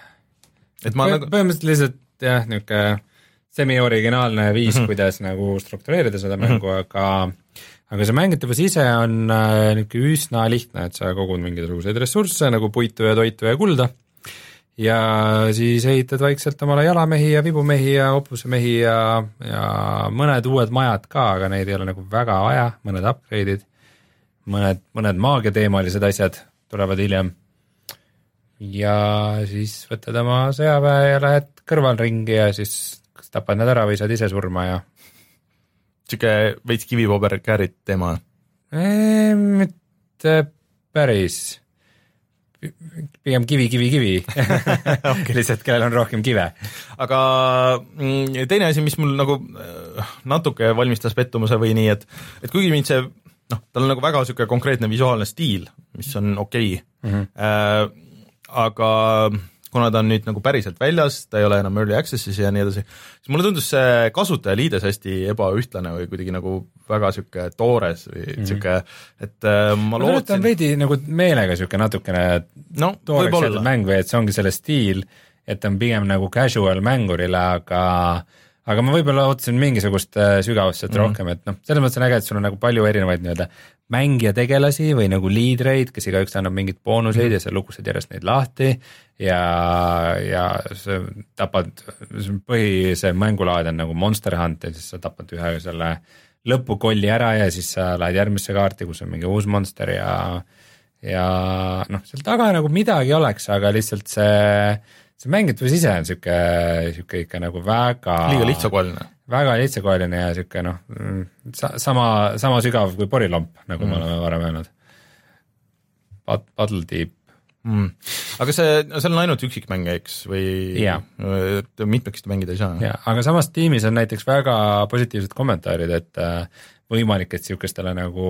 et ma nagu põhimõtteliselt lihtsalt jah, niisugune semi-originaalne viis mm, -hmm. kuidas nagu struktureerida seda mängu mm, -hmm. aga aga see mängitavus ise on äh, niisugune üsna lihtne, et sa kogud mingisuguseid ressursse nagu puitu ja toitu ja kulda ja siis ehitad vaikselt omale jalamehi ja vibumehi ja hobusemehi ja, ja mõned uued majad ka, aga neid ei ole nagu väga vaja, mõned upgrade'id, mõned, mõned maagiateemalised asjad tulevad hiljem. ja siis võtad oma sõjaväe ja lähed kõrvalringi ja siis kas tapad nad ära või saad ise surma ja sihuke veits kivipaber-käärid teema. mitte päris pigem kivi, kivi, kivi okay. lihtsalt kellel on rohkem kive. aga mm, teine asi, mis mul nagu äh, natuke valmistas pettumuse või nii, et, et kuigi mind see noh, tal on nagu väga niisugune konkreetne visuaalne stiil, mis on okei okay. mm, -hmm. äh, aga kuna ta on nüüd nagu päriselt väljas, ta ei ole enam early access'is ja nii edasi, siis mulle tundus see kasutajaliides hästi ebaühtlane või kuidagi nagu väga niisugune toores või mm -hmm., et äh, ma, ma lootsin. ta on veidi nagu meelega niisugune natukene no, tooreks jäetud mäng või et see ongi selle stiil, et ta on pigem nagu casual mängurile, aga aga ma võib-olla ootasin mingisugust äh, sügavust sealt mm -hmm. rohkem, et noh, selles mõttes on äge, et sul on nagu palju erinevaid nii-öelda mängijategelasi või nagu liidreid, kes igaüks annab mingeid boonuseid mm -hmm. ja sa lukustad järjest neid lahti ja, ja sa tapad, põhise mängulaad on nagu Monster Hunt ja siis sa tapad ühe selle lõpukolli ära ja siis sa lähed järgmisse kaarti, kus on mingi uus monster ja ja noh, seal taga nagu midagi oleks, aga lihtsalt see, see mängitavus ise on sihuke, sihuke ikka nagu väga liiga lihtsakoeline väga lihtsakoeline ja sihuke noh, sama, sama sügav kui porilomp, nagu mm. me oleme varem öelnud. Paddle Deep mm.. aga see, seal on ainult üksikmänge, eks, või yeah. et mitmekesti mängida ei saa? jaa, aga samas tiimis on näiteks väga positiivsed kommentaarid, et äh, võimalik, et niisugustele nagu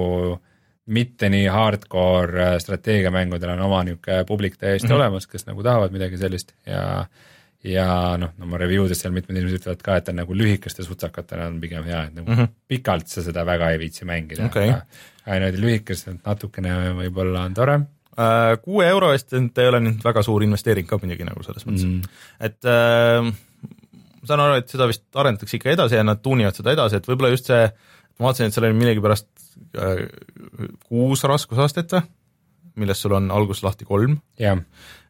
mitte nii hardcore äh, strateegiamängudel on oma niisugune publik täiesti mm -hmm. olemas, kes nagu tahavad midagi sellist ja ja noh, oma review des seal mitmed inimesed ütlevad ka, et ta nagu lühikeste sutsakatena on pigem hea, et nagu mm -hmm. pikalt sa seda väga ei viitsi mängida okay., aga, niimoodi lühikestelt natukene võib-olla on tore äh,. kuue euro eest ei ole nüüd väga suur investeering ka muidugi nagu selles mõttes mm, -hmm. et äh, ma saan aru, et seda vist arendatakse ikka edasi ja nad tuunivad seda edasi, et võib-olla just see, ma vaatasin, et seal oli millegipärast kuus raskusastet või, millest sul on alguses lahti kolm.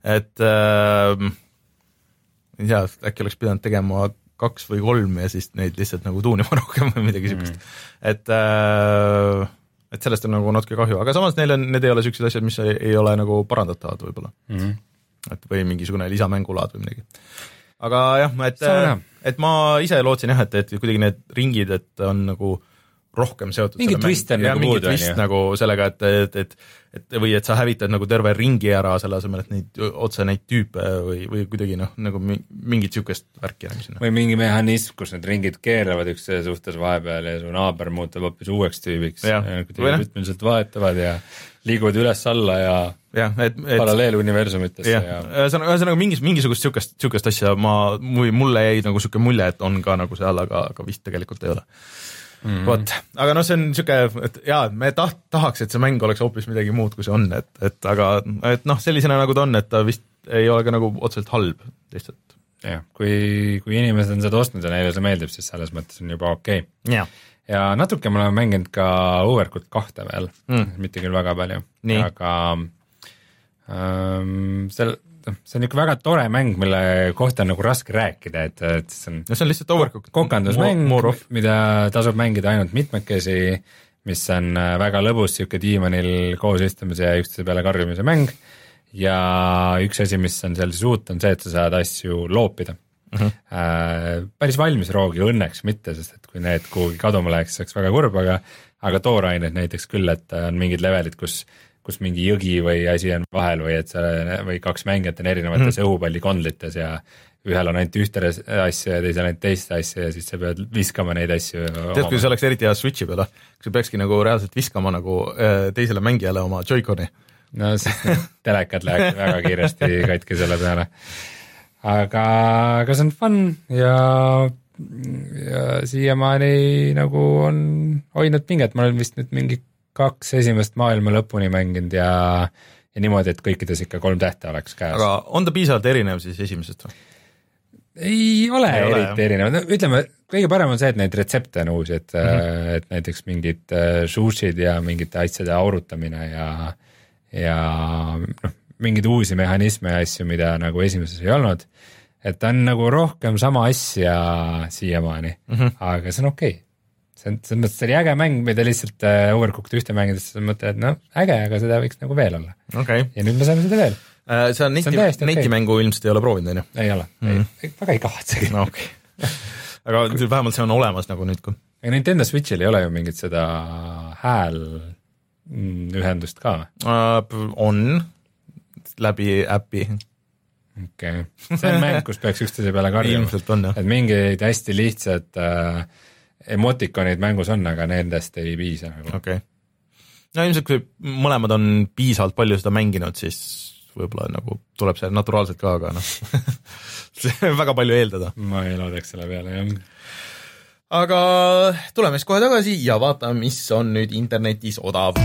et äh, ei tea, äkki oleks pidanud tegema kaks või kolm ja siis neid lihtsalt nagu tuunima rohkem või midagi niisugust mm. et äh, et sellest on nagu natuke kahju, aga samas neil on, need ei ole niisugused asjad, mis ei, ei ole nagu parandatavad võib-olla mm. et või mingisugune lisamängulaad või midagi. aga jah, et, et ma ise lootsin jah, et, et kuidagi need ringid, et on nagu rohkem seotud mingi twist on nagu puudu, on ju. nagu sellega, et, et, et et või et sa hävitad nagu terve ringi ära selle asemel, et neid otse neid tüüpe või, või kuidagi noh, nagu mingit niisugust värki nagu sinna. või mingi mehhanism, kus need ringid keerlevad üksteise suhtes vahepeal ja su naaber muutub hoopis uueks tüübiks kuidagi rütmiliselt vahetavad ja liiguvad üles-alla ja jah, et, et paralleeluniversumitesse ja, ja. ühesõnaga, ühesõnaga mingis, mingisugust niisugust, niisugust asja ma, mulle jäi nagu niisugune mulje, et on ka nagu seal, aga, aga vist tegelikult ei ole mm vot, aga noh, see on niisugune, et jaa, me taht-, tahaks, et see mäng oleks hoopis midagi muud, kui see on, et, et aga et noh, sellisena, nagu ta on, et ta vist ei ole ka nagu otseselt halb, lihtsalt. jah, kui, kui inimesed on seda ostnud ja neile see meeldib, siis selles mõttes on juba okei. Okay.. ja natuke me oleme mänginud ka Overcooked kahte veel mm., mitte küll väga palju, aga ähm, seal noh, see on niisugune väga tore mäng, mille kohta on nagu raske rääkida, et, et see on no see on lihtsalt overcooked. kokandusmäng, mida tasub mängida ainult mitmekesi, mis on äh, väga lõbus niisugune diivanil koos istumise ja üksteise peale karjumise mäng ja üks asi, mis on seal siis uut, on see, et sa saad asju loopida mm. -hmm. päris valmis roogi õnneks mitte, sest et kui need kuhugi kaduma läheks, see oleks väga kurb, aga aga toorained näiteks küll, et on mingid levelid, kus kus mingi jõgi või asi on vahel või et seal või kaks mängijat on erinevates mm. õhupallikondlites ja ühel on ainult ühte asja ja teisel ainult teist asja ja siis sa pead viskama neid asju. tead, kui see oleks eriti hea Switchi peal, kui sa peakski nagu reaalselt viskama nagu äh, teisele mängijale oma Joy-Coni. no siis telekad läheks väga kiiresti katki selle peale. aga, aga see on fun ja ja siiamaani nagu on hoidnud pinget, ma olen vist nüüd mingi kaks esimest maailma lõpuni mänginud ja, ja niimoodi, et kõikides ikka kolm tähte oleks käes. aga on ta piisavalt erinev siis esimesest või? ei ole ei eriti ole, erinev, no ütleme, kõige parem on see, et neid retsepte on uusi, et mm, -hmm. et näiteks mingid äh, sushid ja mingite asjade aurutamine ja, ja noh, mingeid uusi mehhanisme ja asju, mida nagu esimeses ei olnud. et ta on nagu rohkem sama asja siiamaani mm, -hmm. aga see on okei okay see on, selles mõttes see oli äge mäng, mida lihtsalt äh, Overcooked ühte mängides mõtled, et noh, äge, aga seda võiks nagu veel olla. okei ja nüüd me saame seda veel. okay., sa neti, netimängu ilmselt ei ole proovinud, on ju? ei ole mm. -hmm. väga ei kavatsegi. no okei okay.. aga vähemalt see on olemas nagu nüüd, kui aga Nintendo Switchil ei ole ju mingit seda häälühendust ka või? uh, on läbi äpi, okei okay., see on mäng, kus peaks üksteise peale karjuma. et mingid hästi lihtsad äh, emotikonid mängus on, aga nendest ei piisa nagu. okei okay.. no ilmselt, kui mõlemad on piisavalt palju seda mänginud, siis võib-olla nagu tuleb see naturaalselt ka, aga noh, väga palju eeldada. ma ei loodaks selle peale jah. aga tuleme siis kohe tagasi ja vaatame, mis on nüüd internetis odav.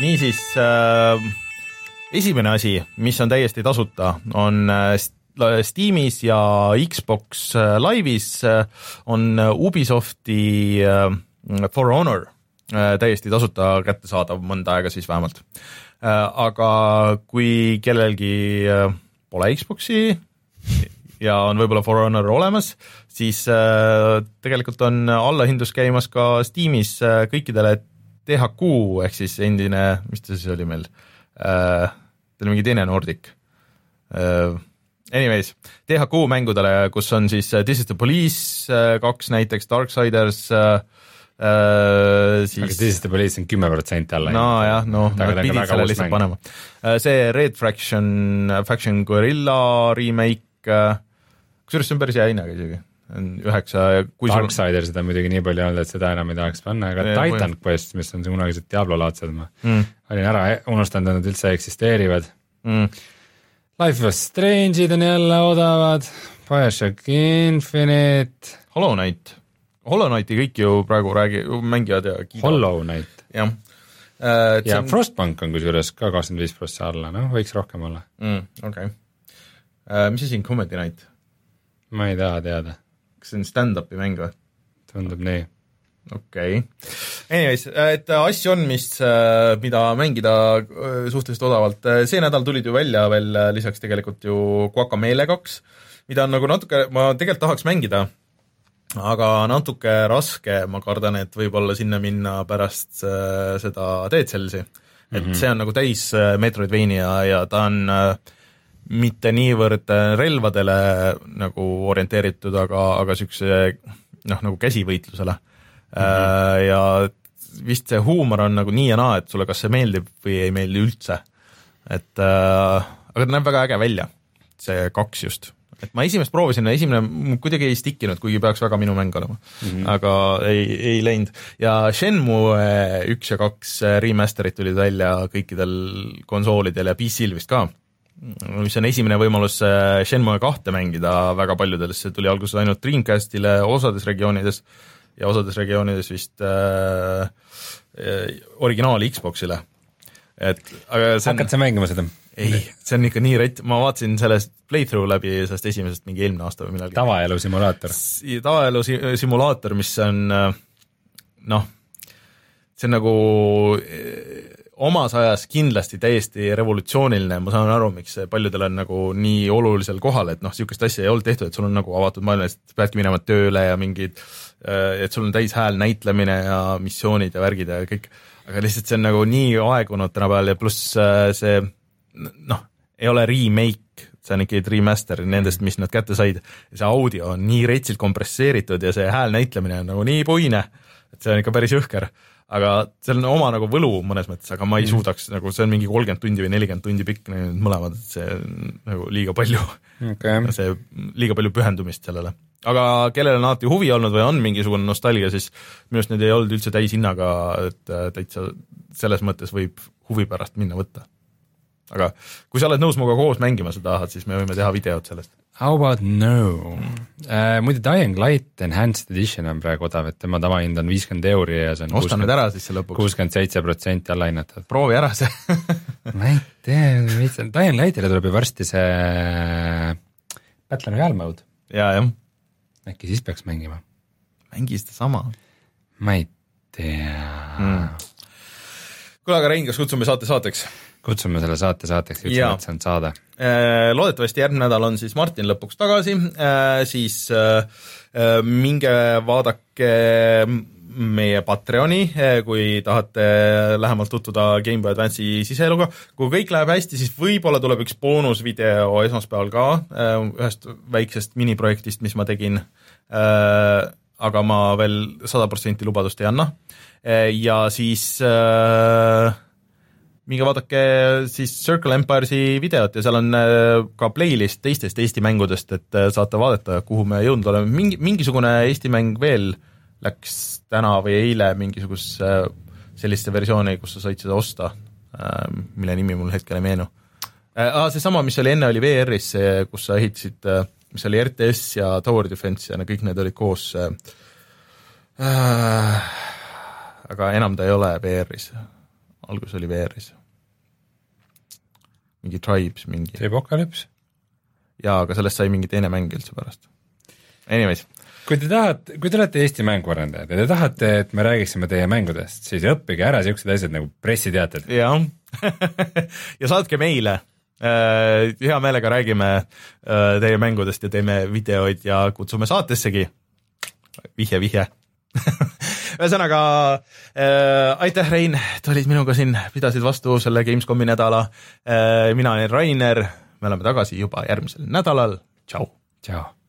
niisiis äh, esimene asi, mis on täiesti tasuta, on äh, St- Steamis ja Xbox äh, Live'is äh, on Ubisofti äh, For Honor äh, täiesti tasuta kättesaadav mõnda aega siis vähemalt äh,. aga kui kellelgi äh, pole Xbox'i ja on võib-olla For Honor olemas, siis äh, tegelikult on allahindlus käimas ka Steamis äh, kõikidele THQ ehk siis endine, mis ta siis oli meil äh,, ta oli mingi teine Nordic äh,. Anyways, THQ mängudele, kus on siis äh, This is the Police äh, kaks näiteks, Darksiders äh, äh,, aga siis This is the Police on kümme protsenti alla. nojah, noh, nad on pidid selle lihtsalt mäng. panema. see Red Fraction, Faction Guerilla remake, kusjuures see on päris hea hinnaga isegi, on üheksa ja kui sul Darksidersid on muidugi nii palju olnud, et seda enam ei tahaks panna, aga Jah, Titan Quest, mis on kunagised Diablo-laadsed, ma mm, olin ära unustanud, et nad üldse eksisteerivad. mm, Life was Strange'id on jälle odavad, BioShock Infinite, Hollow Knight, Hollow Knighti kõik ju praegu räägi-, mängivad ja kiidavad, Hollow Knight jah. see ja on, Frostbank on kusjuures ka kakskümmend viis prossa alla, noh, võiks rohkem olla. mm, okei. mis asi on Comedy Night, ma ei taha teada, kas see on stand-up'i mäng või? tundub nii. Okei okay.. Anyways, et asju on, mis, mida mängida äh, suhteliselt odavalt, see nädal tulid ju välja veel äh, lisaks tegelikult ju Guacamele kaks, mida on nagu natuke, ma tegelikult tahaks mängida, aga natuke raske, ma kardan, et võib-olla sinna minna pärast äh, seda Dead Cellsi. et mm -hmm. see on nagu täis äh, Metroidvania ja ta on äh, mitte niivõrd äh, relvadele nagu orienteeritud, aga, aga niisuguse noh, nagu käsivõitlusele mm. -hmm. ja vist see huumor on nagu nii ja naa, et sulle kas see meeldib või ei meeldi üldse. et äh, aga ta näeb väga äge välja, see kaks just. et ma esimest proovisin ja esimene kuidagi ei stick inud, kuigi peaks väga minu mäng olema mm, -hmm. aga ei, ei läinud. ja Shenmue üks ja kaks remaster'id tulid välja kõikidel konsoolidel ja PC-l vist ka mis on esimene võimalus äh, Shenmue kahte mängida väga paljudel, sest see tuli alguses ainult Dreamcastile osades regioonides ja osades regioonides vist äh, äh, originaal Xboxile. et aga see on hakkad sa mängima seda? ei, see on ikka nii rett, ma vaatasin sellest playthrough läbi sellest esimesest mingi eelmine aasta või millalgi. tavaelu simulaator. tavaelu si- simulaator, mis on äh, noh, see on nagu eh, omas ajas kindlasti täiesti revolutsiooniline, ma saan aru, miks see paljudel on nagu nii olulisel kohal, et noh, niisugust asja ei olnud tehtud, et sul on nagu avatud maailm, et peadki minema tööle ja mingid, et sul on täishääl näitlemine ja missioonid ja värgid ja kõik, aga lihtsalt see on nagu nii aegunud tänapäeval ja pluss äh, see noh, ei ole remake, see on ikkagi remaster nendest, mis nad kätte said. see audio on nii retsilt kompresseeritud ja see hääl näitlemine on nagu nii puine, et see on ikka päris jõhker. aga seal on oma nagu võlu mõnes mõttes, aga ma ei suudaks nagu, see on mingi kolmkümmend tundi või nelikümmend tundi pikk need mõlemad, et see on nagu liiga palju okei, see liiga palju pühendumist sellele. Aga kellel on alati huvi olnud või on mingisugune nostalgia, siis minu arust need ei olnud üldse täishinnaga, et äh, täitsa selles mõttes võib huvi pärast minna võtta. aga kui sa oled nõus minuga koos mängima seda tahad, siis me võime teha videot sellest. How about no uh,? muide Dying Light Enhanced Edition on praegu odav, et tema tavahind on viiskümmend euri ja see on osta nüüd ära siis see lõpuks, kuuskümmend seitse protsenti allahinnatud. proovi ära see ma ei tea, mis see, Dying Lightile tuleb ju varsti see Battle Royale mode, ja jah, äkki siis peaks mängima? mängi sedasama ma ei tea Mm. kuule, aga Rein, kas kutsume saate saateks? kutsume selle saate saateks, üldse Jaa. mõtlesin saada. Äh, loodetavasti järgmine nädal on siis Martin lõpuks tagasi, siis äh, äh, minge vaadake meie Patreoni, kui tahate lähemalt tutvuda Game Boy Advance'i siseeluga. kui kõik läheb hästi, siis võib-olla tuleb üks boonusvideo esmaspäeval ka ühest väiksest miniprojektist, mis ma tegin. Aga ma veel sada protsenti lubadust ei anna. ja siis äh, minge vaadake siis Circle Empires'i videot ja seal on ka playlist teistest Eesti mängudest, et saate vaadata, kuhu me jõudnud oleme, mingi, mingisugune Eesti mäng veel läks täna või eile mingisugusesse selliste versiooni, kus sa said seda osta, mille nimi mul hetkel ei meenu. Ah, seesama, mis oli enne, oli VR-is see, kus sa ehitasid, mis oli RTS ja Tower Defense ja no kõik need olid koos äh,. aga enam ta ei ole VR-is, algus oli VR-is mingi Tribes, mingi. see Apocalypse? jaa, aga sellest sai mingi teine mäng üldse pärast. Anyways. kui te tahate, kui te olete Eesti mänguarendajad ja te tahate, et me räägiksime teie mängudest, siis õppige ära niisugused asjad nagu pressiteated. jah ja saatke meile. Hea meelega räägime teie mängudest ja teeme videoid ja kutsume saatessegi. vihje, vihje ühesõnaga äh, aitäh, Rein, et olid minuga siin, pidasid vastu selle Gamescomi nädala äh,. mina olen Rainer, me oleme tagasi juba järgmisel nädalal, tšau. tšau